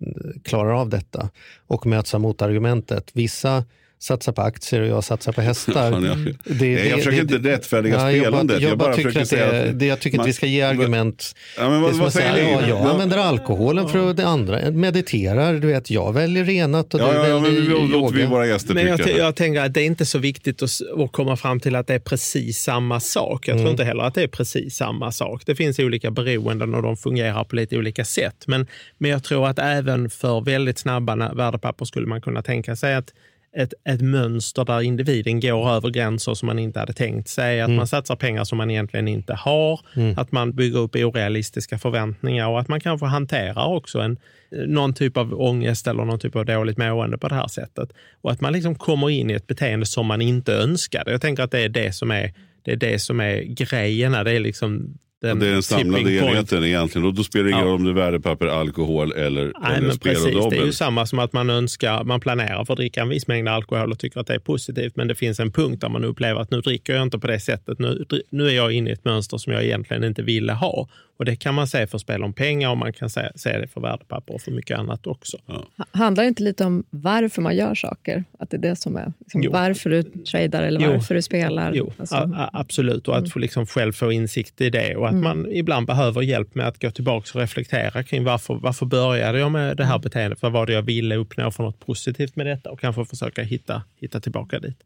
klarar av detta och möts av motargumentet. Vissa satsar på aktier och jag satsar på hästar. [LAUGHS] Ja, jag- Det- jag det- försöker det- inte rättfärdiga Ja, jag bara, spelandet. jag bara tycker, att, det, säga är- det, jag tycker att man- vi ska ge argument. Ja, men Det vad, vad att säga, säger ja, jag använder alkoholen för att det andra jag mediterar. Du vet, jag väljer renat och Ja, du ja, ja, men väljer vi yoga. våra gäster Men jag, jag tänker att det är inte så viktigt att, att komma fram till att det är precis samma sak. Jag tror inte heller att det är precis samma sak. Det finns olika beroenden och de fungerar på lite olika sätt. Men, men jag tror att även för väldigt snabba na- värdepapper skulle man kunna tänka sig att ett, ett mönster där individen går över gränser som man inte hade tänkt sig. Att man satsar pengar som man egentligen inte har. Att man bygger upp orealistiska förväntningar och att man kanske hanterar också en, någon typ av ångest eller någon typ av dåligt mående på det här sättet. Och att man liksom kommer in i ett beteende som man inte önskade. Jag tänker att det är det som är, det är, det som är grejerna. Det är liksom den det är den samlade enheten egentligen. Och då spelar det ingen Ja. roll om det är värdepapper, alkohol eller, Nej, eller spel precis. och Det är ju dobbel. samma som att man önskar, man planerar för att dricka en viss mängd alkohol och tycker att det är positivt. Men det finns en punkt där man upplever att nu dricker jag inte på det sättet. Nu, nu är jag inne i ett mönster som jag egentligen inte ville ha. Och det kan man se för spel om pengar och man kan se, se det för värdepapper och för mycket annat också. Ha- Handlar det inte lite om varför man gör saker? Att det är det som är liksom, varför du tradar eller Jo. varför du spelar? Jo, Alltså, Mm. a- absolut. Och att få liksom själv få insikt i det. Och att man ibland behöver hjälp med att gå tillbaka och reflektera kring varför, varför började jag med det Mm. här beteendet? Vad var det jag ville uppnå för något positivt med detta? Och kanske försöka hitta, hitta tillbaka dit.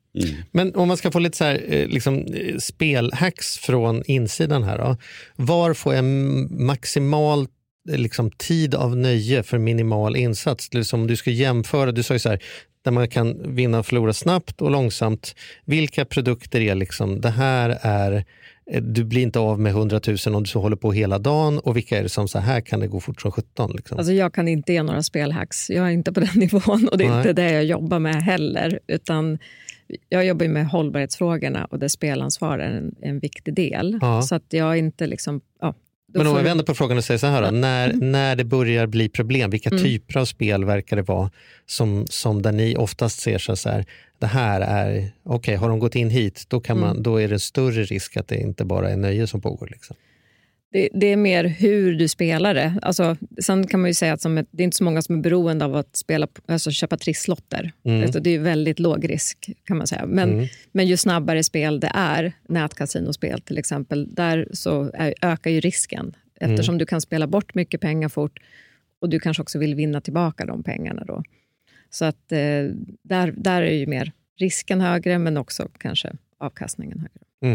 Men om man ska få lite så här, eh, liksom, eh, spelhacks från insidan här. Då. Var får jag maximal liksom, tid av nöje för minimal insats? Liksom, du ska jämföra, du sa ju så här, där man kan vinna och förlora snabbt och långsamt. Vilka produkter är liksom, det här är, eh, du blir inte av med 100 000 om du så håller på hela dagen och vilka är det som så här kan det gå fort som 17? Liksom? Alltså jag kan inte ge några spelhacks. Jag är inte på den [LAUGHS] nivån och det är Nej. inte det jag jobbar med heller. Utan jag jobbar med hållbarhetsfrågorna och där spelansvar är en, en viktig del. Ja. Så att jag inte liksom... Men om vi vänder på frågan och säger så här, då, när, när det börjar bli problem, vilka typer av spel verkar det vara som, som där ni oftast ser så här, det här är, okej, har de gått in hit, då, kan man, då är det större risk att det inte bara är nöje som pågår. Liksom. Det, det är mer hur du spelar det. Alltså, sen kan man ju säga att ett, det är inte så många som är beroende av att spela, alltså köpa trisslotter. Alltså, det är väldigt låg risk kan man säga. Men, men ju snabbare spel det är, nätkasinospel till exempel, där så är, ökar ju risken. Eftersom du kan spela bort mycket pengar fort och du kanske också vill vinna tillbaka de pengarna. Då. Så att eh, där, där är ju mer risken högre men också kanske avkastningen högre.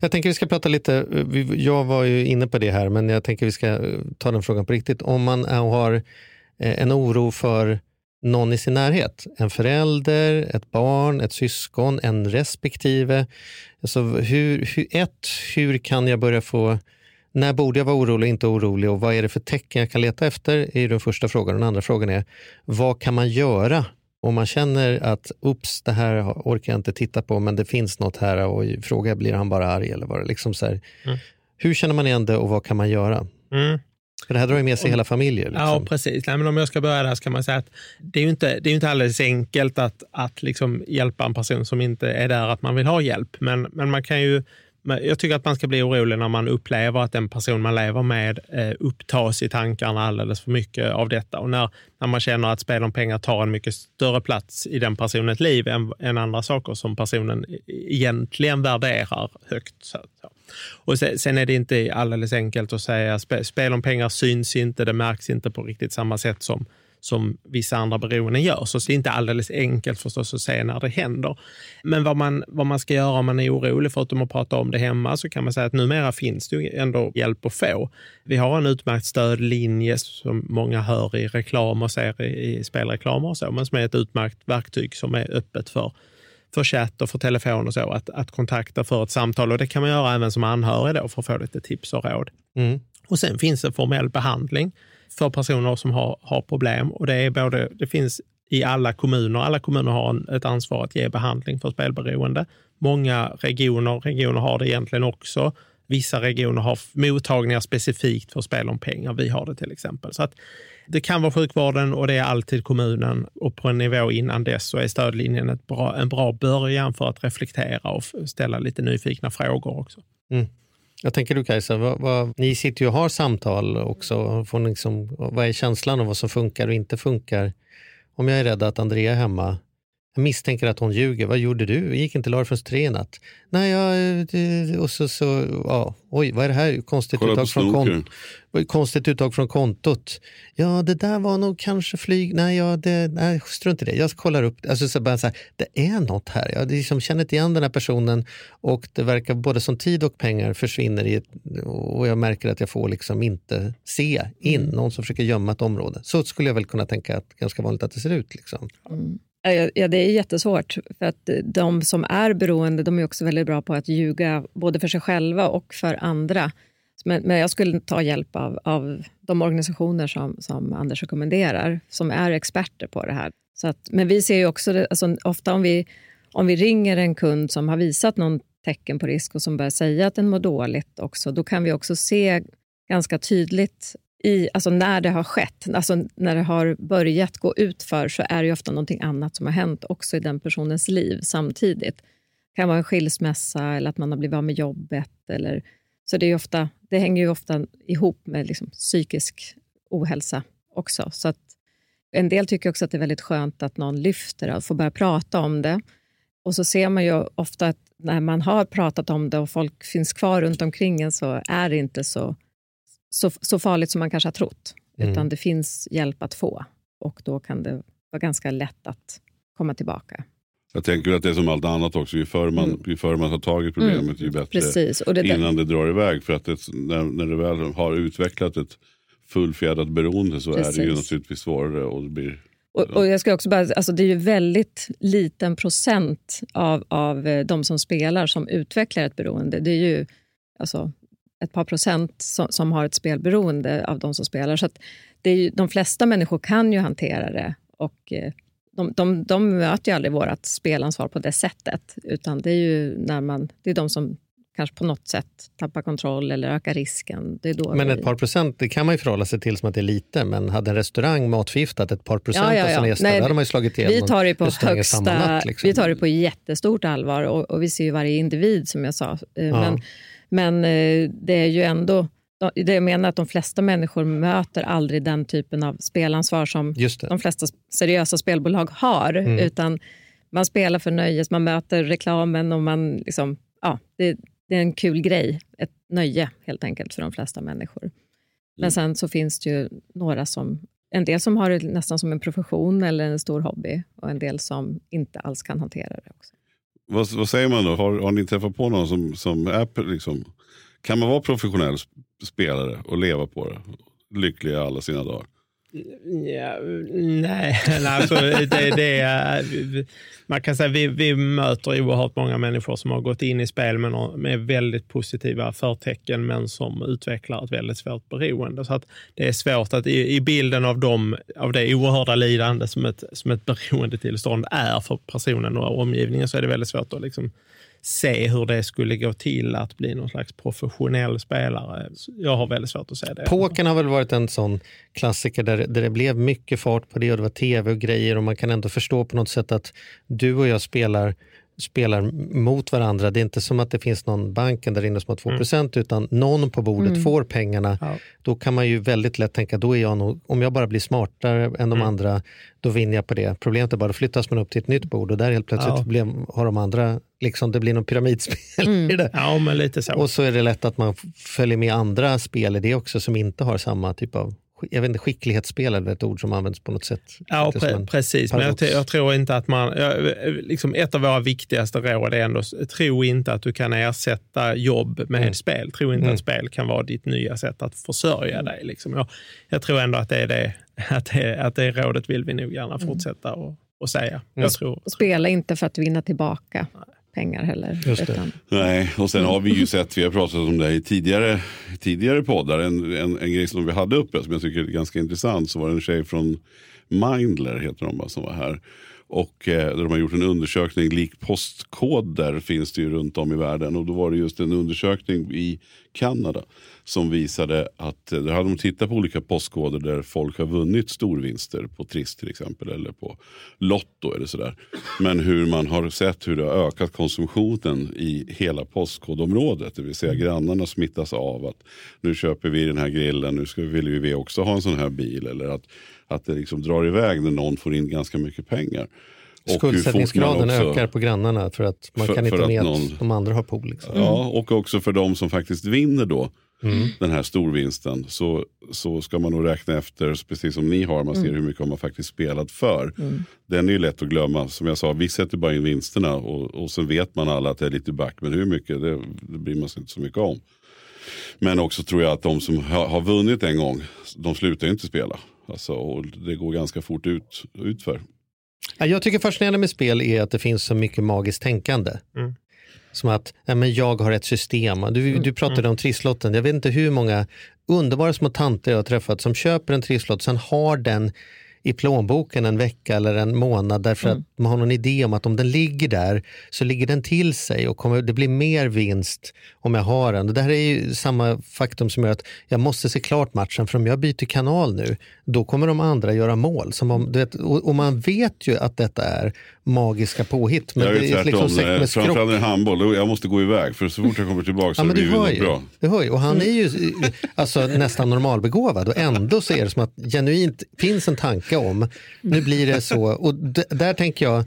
Jag tänker vi ska prata lite, eh, jag var ju inne på det här, men jag tänker vi ska eh, ta den frågan på riktigt. Om man har eh, en oro för någon i sin närhet. En förälder, ett barn, ett syskon, en respektive. Alltså hur, hur, ett, hur kan jag börja få när borde jag vara orolig och inte orolig och vad är det för tecken jag kan leta efter? är den första frågan. Den andra frågan är, vad kan man göra om man känner att ups, det här orkar jag inte titta på men det finns något här och frågar blir han bara arg eller vad det liksom så här. Mm. Hur känner man igen det och vad kan man göra? Mm. För det här drar ju med sig hela familjer. Liksom. Ja, precis. Nej, men om jag ska börja där så kan man säga att det är ju inte, det är inte alldeles enkelt att, att liksom hjälpa en person som inte är där att man vill ha hjälp. Men, men man kan ju jag tycker att man ska bli orolig när man upplever att den person man lever med eh, upptas i tankarna alldeles för mycket av detta. Och när, när man känner att spel om pengar tar en mycket större plats i den personens liv än, än andra saker som personen egentligen värderar högt. Så, så. Och sen, sen, är det inte alldeles enkelt att säga att spel om pengar syns inte, det märks inte på riktigt samma sätt som som vissa andra beroenden gör. Så det är inte alldeles enkelt förstås att se när det händer. Men vad man, vad man ska göra om man är orolig, förutom att prata om det hemma, så kan man säga att numera finns det ändå hjälp att få. Vi har en utmärkt stödlinje som många hör i reklam och ser i spelreklam och så, men som är ett utmärkt verktyg som är öppet för för chatt och för telefon och så, att, att kontakta för ett samtal. Och Det kan man göra även som anhörig då för att få lite tips och råd. Mm. Och Sen finns det formell behandling för personer som har, har problem. Och det, är både, det finns i alla kommuner. Alla kommuner har en, ett ansvar att ge behandling för spelberoende. Många regioner, regioner har det egentligen också. Vissa regioner har mottagningar specifikt för spel om pengar. Vi har det till exempel. Så att det kan vara sjukvården och det är alltid kommunen. Och på en nivå innan dess så är stödlinjen ett bra, en bra början för att reflektera och ställa lite nyfikna frågor också. Mm. Jag tänker du Kajsa, vad, vad, ni sitter ju och har samtal också. Får liksom, vad är känslan av vad som funkar och inte funkar? Om jag är rädd att Andrea är hemma, jag misstänker att hon ljuger. Vad gjorde du? Gick inte Larfens tre i natt? Nej, jag, och så, så, ja, oj, vad är det här? Konstigt uttag, från kont konstigt uttag från kontot. Ja, det där var nog kanske flyg. Nej, ja, det, nej strunt i det. Jag kollar upp. Alltså, så bara så här, det är något här. Jag liksom känner inte igen den här personen och det verkar både som tid och pengar försvinner i ett, och jag märker att jag får liksom inte se in mm. någon som försöker gömma ett område. Så skulle jag väl kunna tänka att ganska vanligt att det ser ut. Liksom. Mm. Ja, det är jättesvårt. För att eh, de som är beroende de är också väldigt bra på att ljuga både för sig själva och för andra. Men, men jag skulle ta hjälp av, av de organisationer som, som Anders rekommenderar, som är experter på det här. Så att, men vi ser ju också, det, alltså, ofta om vi, om vi ringer en kund som har visat någon tecken på risk och som börjar säga att den mår dåligt också, då kan vi också se ganska tydligt i, alltså när det har skett, alltså när det har börjat gå ut för så är det ofta någonting annat som har hänt också i den personens liv samtidigt. Det kan vara en skilsmässa eller att man har blivit av med jobbet. Eller, så det, är ofta, det hänger ju ofta ihop med liksom psykisk ohälsa också. Så att en del tycker också att det är väldigt skönt att någon lyfter och får börja prata om det. Och så ser man ju ofta att när man har pratat om det och folk finns kvar runt omkring en så är det inte så så, så farligt som man kanske har trott. Mm. Utan det finns hjälp att få och då kan det vara ganska lätt att komma tillbaka. Jag tänker att det är som allt annat också. Ju förr man, mm. ju förr man tar tag i problemet mm. ju bättre Precis. Det innan det drar iväg. För att det, när, när det väl har utvecklat ett fullfjädrat beroende så Precis. är det ju naturligtvis svårare. Och det blir och, och, jag ska också bara, alltså det är ju väldigt liten procent av, av eh, de som spelar som utvecklar ett beroende. Det är ju alltså, ett par procent som, som, har ett spelberoende av de som spelar. Så det är ju, de flesta människor kan ju hantera det och eh, de, de, de möter ju aldrig vårt spelansvar på det sättet. Utan det är ju när man, det är de som kanske på något sätt tappar kontroll eller ökar risken. Det är då men ett par procent det kan man ju förhålla sig till som att det är lite. Men hade en restaurang matförgiftat ett par procent ja, ja, ja. av sina gäster, Nej, hade man ju slagit igen vi tar det på högsta, natt, liksom. Vi tar det på jättestort allvar och, och, vi ser ju varje individ som jag sa. Eh, ja. Men, men eh, det är ju ändå... Det jag menar att de flesta människor möter aldrig den typen av spelansvar som de flesta seriösa spelbolag har. Mm. Utan man spelar för nöjes, man möter reklamen och man liksom, ja, det, det, är en kul grej. Ett nöje helt enkelt för de flesta människor. Mm. Men sen så finns det ju några som, en del som har det nästan som en profession eller en stor hobby och en del som inte alls kan hantera det också. Vad, vad, säger man då? Har, har ni träffat på någon som, som är liksom, kan man vara professionell spelare och leva på det? Lycklig alla sina dagar? Ja, nej, [LAUGHS] alltså det, det är, man kan säga vi, vi möter oerhört många människor som har gått in i spel med, med väldigt positiva förtecken men som utvecklar ett väldigt svårt beroende. Så att det är svårt att i, i bilden av, dem, av det oerhörda lidande som ett, som ett beroendetillstånd är för personen och omgivningen så är det väldigt svårt att liksom se hur det skulle gå till att bli någon slags professionell spelare. Jag har väldigt svårt att se det. Pokern har väl varit en sån klassiker där, där det blev mycket fart på det och det var tv och grejer och man kan ändå förstå på något sätt att du och jag spelar spelar mot varandra. Det är inte som att det finns någon banken där inne som har 2 mm. utan någon på bordet mm. får pengarna. Ja. Då kan man ju väldigt lätt tänka, då är jag nog, om jag bara blir smartare än de mm. andra, då vinner jag på det. Problemet är bara, då flyttas man upp till ett nytt bord och där helt plötsligt ja. blir, har de andra, liksom, det blir någon pyramidspel mm. i det. Ja, men lite så. Och så är det lätt att man följer med andra spel i det också som inte har samma typ av jag vet inte, skicklighetsspel är ett ord som används på något sätt. Ja, pre precis. Men jag, jag, tror inte att man... liksom ett av våra viktigaste råd är ändå, tro inte att du kan ersätta jobb med mm. spel. Tro inte mm. att spel kan vara ditt nya sätt att försörja dig. Liksom. Jag, jag tror ändå att det är det, [LAUGHS] att det, att det rådet vill vi nog gärna mm. fortsätta och, och säga. Jag mm. tror, Spela inte för att vinna tillbaka. Nej pengar heller. Utan... Nej, och sen har vi ju sett, vi har pratat om det i tidigare, tidigare poddar, en, en, en grej som vi hade uppe som jag tycker är ganska intressant. Så var det en tjej från Mindler, heter de, som var här. Och eh, de har gjort en undersökning, lik postkoder finns det ju runt om i världen. Och då var det just en undersökning i Kanada som visade att eh, där hade de tittat på olika postkoder där folk har vunnit storvinster på Triss till exempel eller på Lotto eller sådär. Men hur man har sett hur det har ökat konsumtionen i hela postkodområdet. Det vill säga grannarna smittas av att nu köper vi den här grillen, nu ska, vill vi också ha en sån här bil. Eller att, att det liksom drar iväg när någon får in ganska mycket pengar. Skuldsättningsgraden ökar på grannarna för att man för, kan inte med någon, att de andra har pool. Liksom. Ja, och också för de som faktiskt vinner då mm. den här storvinsten så, så ska man nog räkna efter, precis som ni har, man ser mm. hur mycket man faktiskt spelat för. Mm. Den är ju lätt att glömma. Som jag sa, vi sätter bara in vinsterna och, och sen vet man alla att det är lite back, men hur mycket det, det bryr man sig inte så mycket om. Men också tror jag att de som har, har vunnit en gång, de slutar inte spela. Alltså, och det går ganska fort ut, utför. Jag tycker fascinerande med spel är att det finns så mycket magiskt tänkande. Mm. Som att ja, men jag har ett system. Du, du mm, pratade mm. om trisslotten. Jag vet inte hur många underbara små tanter jag har träffat som köper en trisslott, sen har den i plånboken en vecka eller en månad därför mm. att man har någon idé om att om den ligger där så ligger den till sig och kommer, det blir mer vinst om jag har den. det här är ju samma faktum som gör att jag måste se klart matchen för om jag byter kanal nu då kommer de andra göra mål. Som om, vet, och, och, man vet ju att detta är magiska påhitt. Men jag är det är liksom tvärtom, framförallt i handboll. Jag måste gå iväg för så fort jag kommer tillbaka så ja, blir det något ju, bra. Du hör ju, och han är ju alltså, nästan normalbegåvad och ändå så är det som att genuint finns en tanke om, nu blir det så. Och där tänker jag,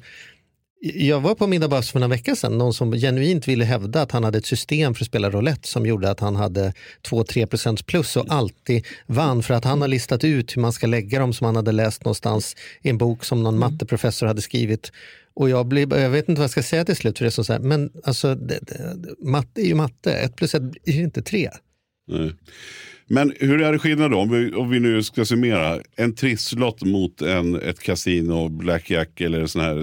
jag var på middag bara för några veckor sedan, någon som genuint ville hävda att han hade ett system för att spela roulette som gjorde att han hade 2-3% plus och alltid vann för att han har listat ut hur man ska lägga dem som han hade läst någonstans i en bok som någon mm. matteprofessor hade skrivit. Och jag, blir, jag vet inte vad jag ska säga till slut, för det är som så här, men alltså, det, det, matte är ju matte, ett plus ett är ju inte tre. Nej. Men hur är det skillnad då, om vi, om vi nu ska summera? En trisslott mot en, ett kasino, blackjack eller sån här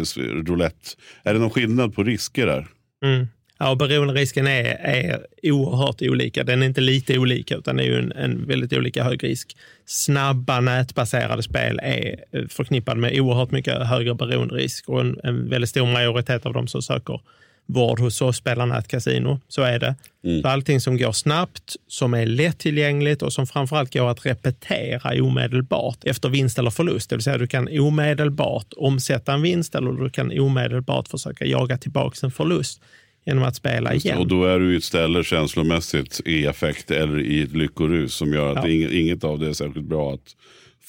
roulette. Är det någon skillnad på risker där? Mm. Ja, beroenderisken är, är oerhört olika. Den är inte lite olika, utan det är ju en, en väldigt olika hög risk. Snabba nätbaserade spel är eh, förknippade med oerhört mycket högre beroenderisk och en, en väldigt stor majoritet av de som söker vård hos oss spelar nätkasino. Så är det. Mm. Så allting som går snabbt, som är lättillgängligt och som framförallt går att repetera omedelbart efter vinst eller förlust. Det vill säga du kan omedelbart omsätta en vinst eller du kan omedelbart försöka jaga tillbaka en förlust genom att spela igen. Och då är du i ett ställe känslomässigt i affekt eller i ett lyckorus som gör att ja. inget av det är särskilt bra att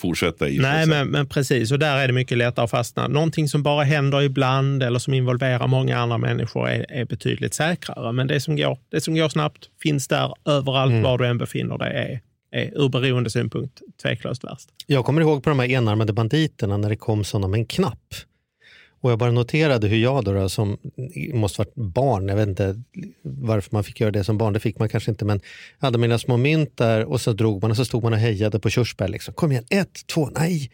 fortsätta i. Nej, men, men, precis. Och där är det mycket lättare att fastna. Någonting som bara händer ibland eller som involverar många andra människor är, är betydligt säkrare. Men det som, går, det som går snabbt finns där överallt mm. var du än befinner dig. Är, är ur beroendesynpunkt tveklöst värst. Jag kommer ihåg på de här enarmade banditerna när det kom sådana med en knapp. Och jag bara noterade hur jag då, då som måste varit barn, jag vet inte varför man fick göra det som barn, det fick man kanske inte, men jag hade mina små mynt där och så drog man och så stod man och hejade på körsbär. Liksom. Kom igen, ett, två, nej!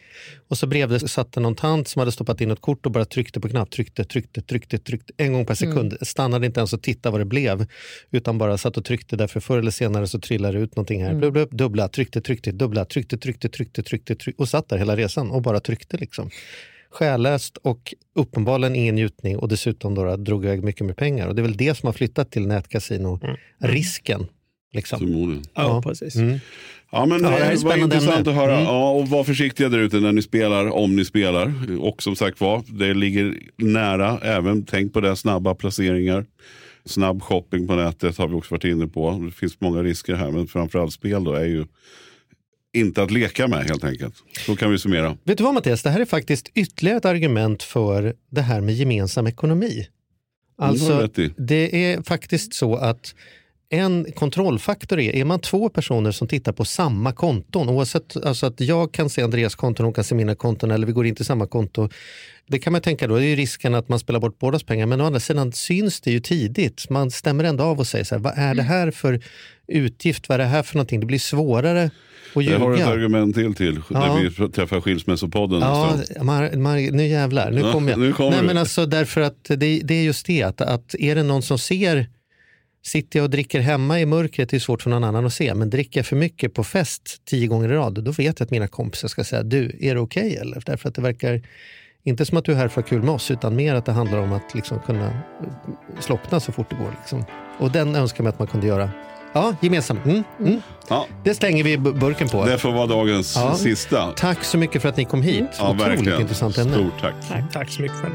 Och så bredvid satt någon tant som hade stoppat in ett kort och bara tryckte på knapp, tryckte, tryckte, tryckte, tryckte en gång per sekund. Stannade inte ens och tittade vad det blev, utan bara satt och tryckte därför förr eller senare så trillade det ut någonting här. Blub, blub, dubbla, tryckte, tryckte, dubbla, tryckte, tryckte, tryckte, tryckte, tryckte och satt där hela resan och bara tryckte liksom själlöst och uppenbarligen ingen njutning och dessutom då, drog iväg mycket mer pengar. Och det är väl det som har flyttat till nätkasino-risken. Liksom. Förmodligen. Ja, Ja. precis. Mm. Ja, men Ja, det här är det var intressant ämne. att höra. Mm. Ja, och var försiktiga där ute när ni spelar, om ni spelar. Och som sagt var, det ligger nära. Även tänk på det, snabba placeringar. Snabb shopping på nätet har vi också varit inne på. Det finns många risker här, men framförallt spel då är ju inte att leka med helt enkelt. Så kan vi summera. Vet du vad Mattias, det här är faktiskt ytterligare ett argument för det här med gemensam ekonomi. Alltså, det är faktiskt så att en kontrollfaktor är, är man två personer som tittar på samma konton, oavsett alltså att jag kan se Andreas konton, hon kan se mina konton eller vi går in till samma konto. Det kan man tänka då, det är ju risken att man spelar bort bådas pengar, men å andra sidan syns det ju tidigt. Man stämmer ändå av och säger så här, vad är det här för utgift, vad är det här för någonting? Det blir svårare att ljuga. har du ett argument till till Ja. när vi träffar Skilsmässopodden. Ja. Mar, Mar, nu jävlar, nu Ja, kommer jag. nu kommer Nej, du. men alltså, därför att det, det är just det, att, att är det någon som ser Sitter jag och dricker hemma i mörkret, det är svårt för någon annan att se, men dricker jag för mycket på fest tio gånger i rad, då vet jag att mina kompisar ska säga, du, är det okej eller? Därför att det verkar inte som att du är här för att ha kul med oss, utan mer att det handlar om att liksom kunna slockna så fort det går. Liksom. Och den önskar man att man kunde göra. Ja, gemensamt. Mm, mm. Ja, Det slänger vi bu- burken på. det får vara dagens Ja. sista. Tack så mycket för att ni kom hit. Ja, Otroligt verkligen. intressant ämne. Stort tack. Tack, tack så mycket själv.